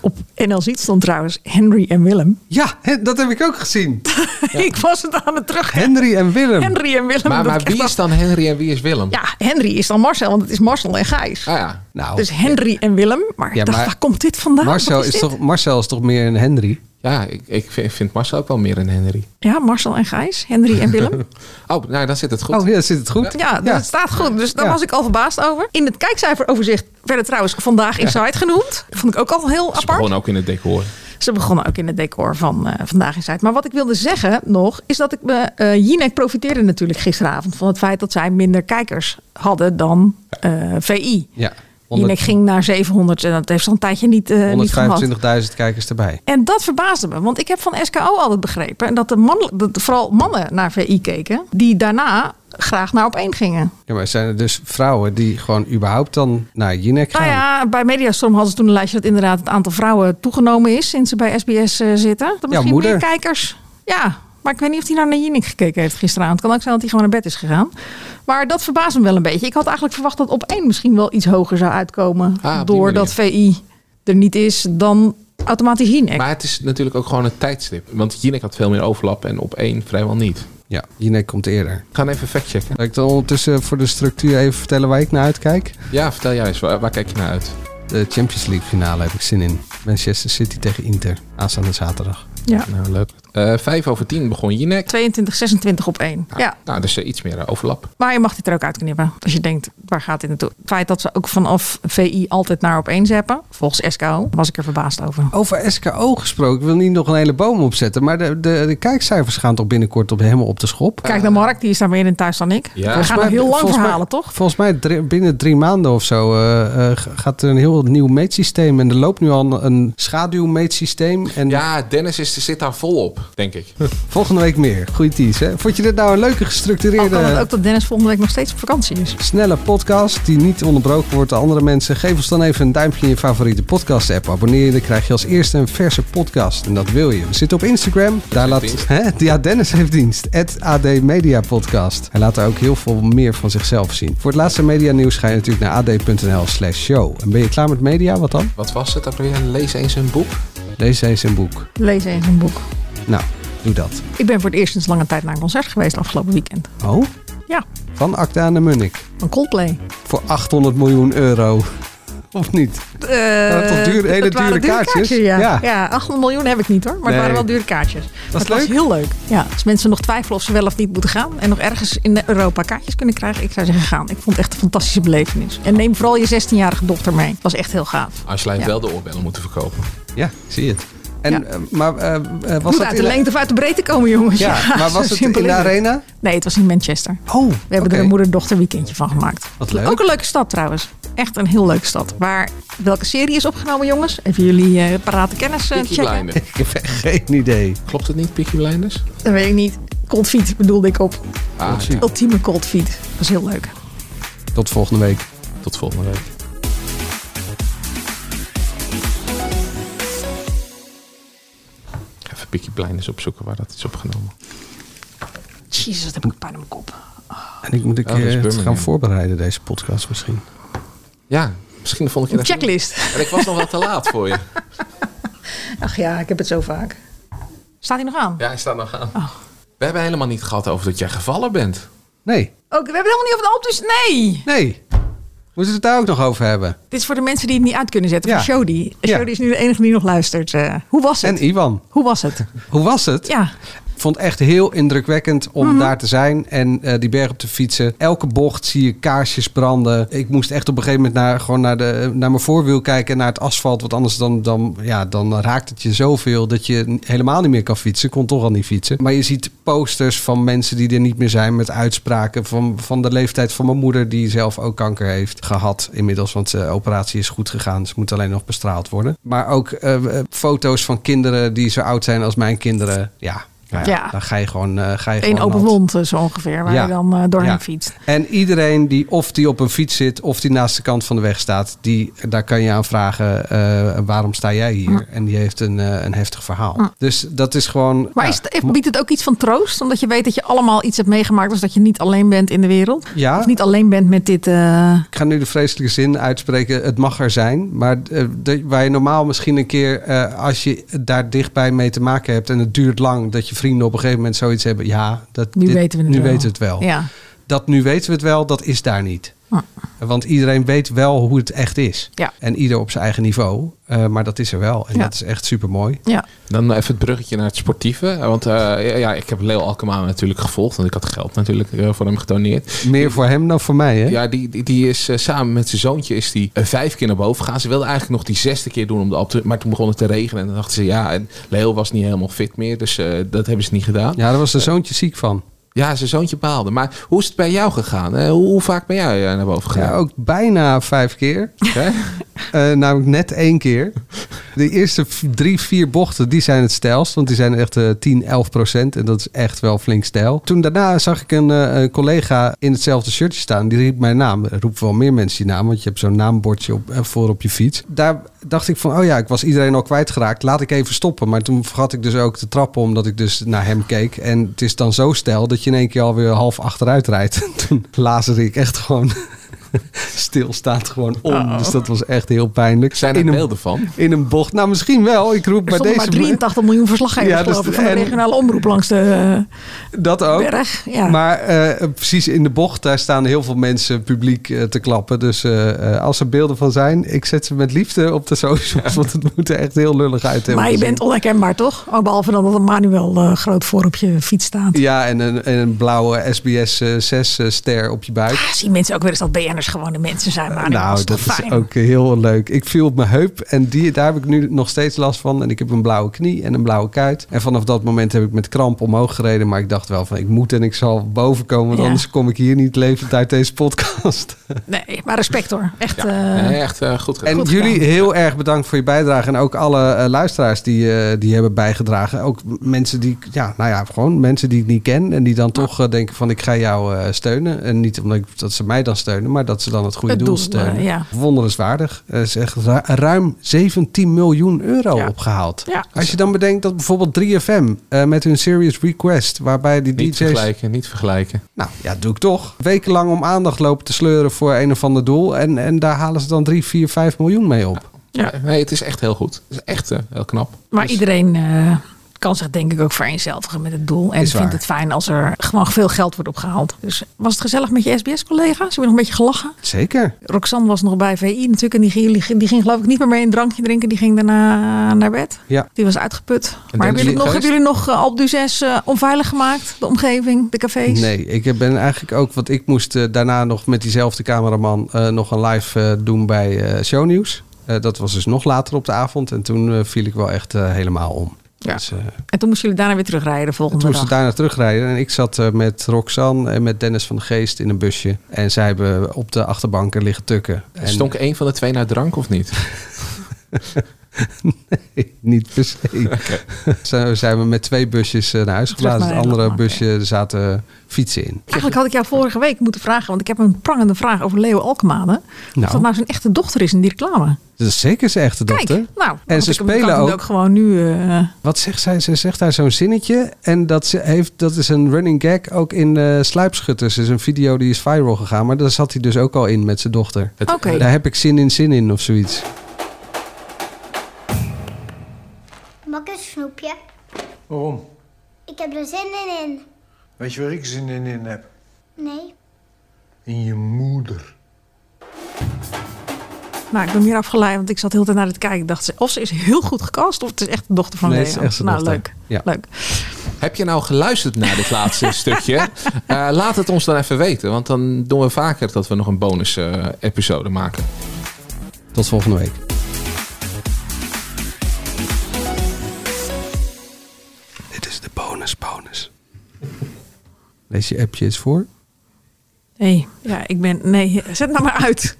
H: Op NL Ziet stond trouwens Henry en Willem.
B: Ja, hè, dat heb ik ook gezien.
H: ik was het aan het terug.
B: Henry en Willem.
H: Henry en Willem.
A: Maar, wie is dan Henry en wie is Willem?
H: Ja, Henry is dan Marcel, want het is Marcel en Gijs.
A: Ah ja.
B: Nou,
H: Dus Henry en Willem. Maar
B: Ja,
H: dacht, waar komt dit vandaan?
B: Marcel is,
H: dit?
B: toch, Marcel is toch meer een Henry?
A: Ja, ik, ik vind- Marcel ook wel meer een Henry.
H: Ja, Marcel en Gijs. Henry en Willem.
A: Oh, nou, dan zit het goed.
B: Oh ja, zit het goed?
H: Ja, dus het staat goed. Dus daar
B: Ja.
H: was ik al verbaasd over. In het kijkcijferoverzicht werden trouwens vandaag Inside genoemd. Dat vond ik ook al heel
A: Ze
H: apart.
A: begonnen ook in het decor.
H: Ze begonnen ook in het decor van eh, Vandaag Inside. Maar wat ik wilde zeggen nog, is dat ik me... eh Jinek profiteerde natuurlijk gisteravond van het feit dat zij minder kijkers hadden dan eh, VI.
B: Ja.
H: Jinek ging naar 700 en dat heeft al een tijdje niet, eh niet gehad.
B: 125.000 kijkers erbij.
H: En dat verbaasde me, want ik heb van SKO altijd begrepen dat, de man, dat vooral mannen naar VI keken, die daarna graag naar op één gingen.
B: Ja, maar zijn er dus vrouwen die gewoon überhaupt dan naar Jinek gaan?
H: Nou ja, bij Mediastorm hadden ze toen een lijstje dat inderdaad het aantal vrouwen toegenomen is sinds ze bij SBS eh, zitten. Dat misschien
B: moeder.
H: meer kijkers. Ja, maar ik weet niet of hij nou naar Jinek gekeken heeft gisteravond. Het kan ook zijn dat hij gewoon naar bed is gegaan. Maar dat verbaast me wel een beetje. Ik had eigenlijk verwacht dat op één misschien wel iets hoger zou uitkomen.
A: Ah,
H: doordat VI er niet is dan automatisch Jinek.
A: Maar het is natuurlijk ook gewoon een tijdstip. Want Jinek had veel meer overlap en op één vrijwel niet.
B: Ja, Jinek komt eerder.
A: We gaan even factchecken.
B: Zal ik dan ondertussen voor de structuur even vertellen waar ik naar uitkijk?
A: Ja, vertel jij eens. Waar, waar kijk je naar uit?
B: De Champions League finale heb ik zin in. Manchester City tegen Inter. Aanstaande zaterdag.
H: Ja.
A: Nou, leuk. Eh, vijf over tien begon Jinek.
H: 22, 26 op één. Ja.
A: Nou, dus iets meer eh, overlap.
H: Maar je mag dit er ook uitknippen. Als je denkt, waar gaat dit naartoe? Het feit dat ze ook vanaf VI altijd naar op één zeppen. Volgens SKO was ik er verbaasd over.
B: Over SKO gesproken, ik wil niet nog een hele boom opzetten. Maar de, de, de kijkcijfers gaan toch binnenkort op helemaal op de schop.
H: Kijk naar Mark, die is daar meer in thuis dan ik.
A: Ja.
H: We gaan nog heel lang
B: mij-
H: verhalen, toch?
B: Volgens mij drie- binnen drie maanden of zo eh, eh, gaat er een heel nieuw meetsysteem. En er loopt nu al een schaduwmeetsysteem. En
A: Ja, Dennis is, zit daar volop, denk ik.
B: volgende week meer. Goeie tease, hè? Vond je dit nou een leuke
H: Al
B: gestructureerde...
H: kan het ook dat Dennis volgende week nog steeds op vakantie is.
B: snelle podcast die niet onderbroken wordt door andere mensen. Geef ons dan even een duimpje in je favoriete podcast app. Abonneer je, dan krijg je als eerste een verse podcast. En dat wil je. We zitten op Instagram. Daar laat,
A: dienst.
B: hè? Ja, Dennis heeft dienst. AD Media Podcast. Hij laat daar ook heel veel meer van zichzelf zien. Voor het laatste media nieuws ga je natuurlijk naar ad.nl slash show. En ben je klaar met media? Wat dan?
A: Wat was het ook weer? Lees eens een boek.
B: Lees eens een boek.
H: Lees eens een boek.
B: Nou, doe dat.
H: Ik ben voor het eerst sinds lange tijd naar een concert geweest afgelopen weekend.
B: Oh?
H: Ja,
B: Van Acta en de Munnik.
H: een Coldplay.
B: Voor 800 miljoen euro. Of niet?
H: Eh,
B: toch duur- hele
H: het waren
B: dure kaartjes?
H: ja.
B: Ja.
H: Ja. 800 miljoen heb ik niet hoor, maar
B: Nee.
H: het waren wel dure kaartjes.
B: Was
H: het was heel leuk. Ja, als mensen nog twijfelen of ze wel of niet moeten gaan en nog ergens in Europa kaartjes kunnen krijgen, ik zou zeggen gaan. Ik vond het echt een fantastische belevenis. En neem vooral je 16-jarige dochter mee. Het was echt heel gaaf.
A: Heeft
H: Ja.
A: wel de oorbellen moeten verkopen.
B: Ja, zie je het. En,
H: Ja.
B: eh, maar eh, eh, was
H: Moet
B: dat
H: uit
B: in
H: de lengte of uit de breedte komen, jongens.
B: Ja, maar was het in de arena?
H: Nee, het was in Manchester.
B: Oh,
H: We hebben er een moeder-dochter weekendje van gemaakt.
B: Wat leuk.
H: Ook een leuke stad trouwens. Echt een heel leuke stad. Waar welke serie is opgenomen, jongens? Even jullie eh parate kennis
A: Peaky
H: checken.
A: Blinders.
B: Ik heb geen idee.
A: Klopt het niet, Peaky Blinders?
H: Dat weet ik niet. Cold Feet bedoelde ik op.
A: Ah,
H: Ultieme Cold Feet. Dat is heel leuk.
B: Tot volgende week.
A: Tot volgende week. Even Peaky Blinders opzoeken waar dat is opgenomen.
H: Jezus, wat heb ik pijn in mijn kop.
B: En ik moet een
A: Oh, dat
B: het gaan voorbereiden, deze podcast misschien.
A: Ja, misschien de volgende
H: Een
A: keer. dat-
H: checklist.
A: En ik was nog wel te laat voor je.
H: Ach ja, ik heb het zo vaak. Staat hij nog aan?
A: Ja, hij staat nog aan.
H: Oh.
A: We hebben helemaal niet gehad over dat jij gevallen bent.
B: Nee.
H: Ook, we hebben het helemaal niet over de dus nee.
B: Nee. Moeten we het daar ook nog over hebben?
H: Dit is voor de mensen die het niet uit kunnen zetten.
B: Ja.
H: Voor Shodi.
B: Ja.
H: Shodi is nu de enige die nog luistert. Eh, hoe was het?
B: En Ivan.
H: Hoe was het?
B: Hoe was het?
H: Ja.
B: Ik vond het echt heel indrukwekkend om
H: Mhm.
B: daar te zijn en eh, die berg op te fietsen. Elke bocht zie je kaarsjes branden. Ik moest echt op een gegeven moment naar, gewoon naar, de, naar mijn voorwiel kijken en naar het asfalt. Want anders dan, dan, ja, dan raakt het je zoveel dat je helemaal niet meer kan fietsen. Ik kon toch al niet fietsen. Maar je ziet posters van mensen die er niet meer zijn met uitspraken van, van de leeftijd van mijn moeder die zelf ook kanker heeft gehad inmiddels. Want de operatie is goed gegaan. Ze moet alleen nog bestraald worden. Maar ook eh, eh, foto's van kinderen die zo oud zijn als mijn kinderen. Ja, nou ja,
H: Ja.
B: dan ga je gewoon. ga je
H: Eén
B: gewoon
H: open wond zo ongeveer, waar
B: Ja.
H: je dan eh, doorheen
B: Ja.
H: fietst.
B: En iedereen die of die op een fiets zit of die naast de kant van de weg staat, die, daar kan je aan vragen: eh, waarom sta jij hier? En die heeft een, een heftig verhaal. Dus dat is gewoon.
H: Maar is het, biedt het ook iets van troost? Omdat je weet dat je allemaal iets hebt meegemaakt. Dus dat je niet alleen bent in de wereld.
B: Ja.
H: Of niet alleen bent met dit...
B: Ik ga nu de vreselijke zin uitspreken: het mag er zijn. Maar de- waar je normaal misschien een keer, als je daar dichtbij mee te maken hebt en het duurt lang, dat je vrienden op een gegeven moment zoiets hebben. Ja, dat,
H: Nu
B: dit-
H: weten we het
B: nu
H: wel.
B: weten we het wel.
H: Ja.
B: Dat nu weten we het wel, dat is daar niet. Want iedereen weet wel hoe het echt is.
H: Ja.
B: En ieder op zijn eigen niveau. Eh, maar dat is er wel. En
H: Ja.
B: dat is echt super mooi.
H: Ja.
A: Dan even het bruggetje naar het sportieve. Want eh, ja, ja, ik heb Leo Alkema natuurlijk gevolgd. Want ik had geld natuurlijk eh, voor hem gedoneerd.
B: Meer voor hem dan voor mij, hè?
A: Ja, die, die, die is samen met zijn zoontje is die, vijf keer naar boven gegaan. Ze wilde eigenlijk nog die zesde keer doen om de Alp te... Maar toen begon het te regenen. En dan dachten ze, ja, en Leo was niet helemaal fit meer. Dus eh, dat hebben ze niet gedaan.
B: Ja, daar was de zoontje ziek van.
A: Ja, zijn zoontje baalde. Maar hoe is het bij jou gegaan? Eh, hoe, hoe vaak ben jij eh, naar boven gegaan?
B: Ja, ook bijna vijf keer. Eh, namelijk net één keer. De eerste drie, vier bochten, die zijn het stijlst. Want die zijn echt eh 10, 11 procent. En dat is echt wel flink stijl. Toen daarna zag ik een, een collega in hetzelfde shirtje staan. Die riep mijn naam. Er roepen wel meer mensen je naam. Want je hebt zo'n naambordje op, voor op je fiets. Daar dacht ik van, oh ja, ik was iedereen al kwijtgeraakt. Laat ik even stoppen. Maar toen vergat ik dus ook de trappen. Omdat ik dus naar hem keek. En het is dan zo stijl dat je in één keer alweer half achteruit rijdt. toen lazerde ik echt gewoon... Stilstaat gewoon om.
H: Oh.
B: Dus dat was echt heel pijnlijk.
A: Zijn er
B: in een,
A: beelden van?
B: In een bocht. Nou, misschien wel. Ik roep
H: Er
B: bij
H: stonden
B: deze...
H: maar 83 miljoen verslaggevers
B: Ja, dus-
H: geloof ik, van de regionale omroep langs de
B: Dat ook.
H: eh, berg. Ja.
B: Maar eh, precies in de bocht, daar staan heel veel mensen publiek eh, te klappen. Dus eh, eh, als er beelden van zijn, ik zet ze met liefde op de socials. Want het moet er echt heel lullig uit hebben.
H: maar je bent onherkenbaar toch? Oh, behalve dan dat een manuel eh, groot voor op je fiets staat.
B: Ja, en een, en een blauwe SBS 6-ster op je buik.
H: Zien mensen ook weer eens dat BN'ers gewone mensen zijn. Maar
B: nou,
H: is
B: dat
H: toch
B: is
H: fijn?
B: ook heel leuk. Ik viel op mijn heup en die, daar heb ik nu nog steeds last van. En ik heb een blauwe knie en een blauwe kuit. En vanaf dat moment heb ik met kramp omhoog gereden. Maar ik dacht wel van, ik moet en ik zal boven komen. Want
H: Ja.
B: anders kom ik hier niet levend uit deze podcast.
H: Nee, maar respect hoor. Echt. eh,
A: Nee, echt eh, goed gedaan.
B: En
H: Goed
B: jullie
H: gedaan.
B: heel erg bedankt voor je bijdrage. En ook alle eh, luisteraars die, eh, die hebben bijgedragen. Ook mensen die, ja, nou ja, gewoon mensen die ik niet ken. En die dan toch eh, denken van ik ga jou eh, steunen. En niet omdat ik, dat ze mij dan steunen, maar dat ze dan het goede
H: Het
B: doel,
H: doel,
B: steunen.
H: eh, ja.
B: Wonderenswaardig. Er is echt ru- ruim 17 miljoen euro
H: Ja.
B: opgehaald.
H: Ja.
B: Als je dan bedenkt dat bijvoorbeeld 3FM eh, met hun Serious Request, waarbij die
A: Niet
B: DJ's...
A: vergelijken, niet vergelijken.
B: Nou ja, doe ik toch. Wekenlang om aandacht lopen te sleuren voor een of ander doel. En, en daar halen ze dan 3, 4, 5 miljoen mee op.
H: Ja.
A: Nee, het is echt heel goed. Het is echt eh, heel knap.
H: Maar
A: Dus-
H: iedereen eh, kan zich denk ik ook vereenzelvigen met het doel. En vindt het fijn als er gewoon veel geld wordt opgehaald. Dus was het gezellig met je SBS-collega's? Hebben we nog een beetje gelachen?
B: Zeker.
H: Roxanne was nog bij VI natuurlijk. En die ging, die, ging- die ging geloof ik niet meer mee een drankje drinken. Die ging daarna naar bed.
B: Ja.
H: Die was uitgeput.
A: En
H: maar hebben jullie, nog,
A: Geest?
H: hebben jullie nog d'Huez eh, onveilig gemaakt? De omgeving, de cafés?
B: Nee, ik ben eigenlijk ook, want ik moest eh, daarna nog met diezelfde cameraman eh, nog een live eh, doen bij eh Shownieuws. Eh, dat was dus nog later op de avond en toen eh, viel ik wel echt eh, helemaal om.
H: Ja.
B: Dus, eh,
H: En toen moesten jullie daarna weer terugrijden de volgende
B: toen moesten
H: dag.
B: we daarna terugrijden. En ik zat eh, met Roxanne en met Dennis van de Geest in een busje. En zij hebben op de achterbanken liggen tukken. En
A: Stonk één van de twee naar drank of niet?
B: niet per se. Zo zijn we met twee busjes eh, naar huis geblazen.
H: naar
B: Het andere busje zaten fietsen in.
H: Eigenlijk had ik jou vorige week moeten vragen, want ik heb een prangende vraag over Leo Alkemade. Of
B: Nou.
H: dat nou zijn echte dochter is in die reclame.
B: Dat is zeker zijn echte dochter.
H: Kijk, nou,
B: en ze spelen
H: hem
B: ook.
H: gewoon nu. eh,
B: Wat zegt zij? Ze zegt daar zo'n zinnetje. En dat, ze heeft, dat is een running gag ook in eh Sluipschutters. Dat is een video die is viral gegaan. Maar daar zat hij dus ook al in met zijn dochter. Daar heb ik zin in, zin in of zoiets.
J: Mag ik een snoepje?
K: Waarom?
J: Ik heb er zin in.
K: Weet je waar ik zin in, in heb?
J: Nee.
K: In je moeder.
H: nou, ik ben meer afgeleid, want ik zat heel de tijd naar het kijken. Ik dacht, ze- of ze is heel goed gecast, of het is echt de dochter van
B: Nee,
H: Leo. nou,
B: dochter.
H: leuk.
B: Ja.
H: leuk.
A: Heb je nou geluisterd naar dit laatste stukje? Eh, laat het ons dan even weten. Want dan doen we vaker dat we nog een bonus eh, episode maken.
B: Tot volgende week. Lees je appje eens voor.
H: Nee, ja, ik ben. Nee, zet nou maar uit.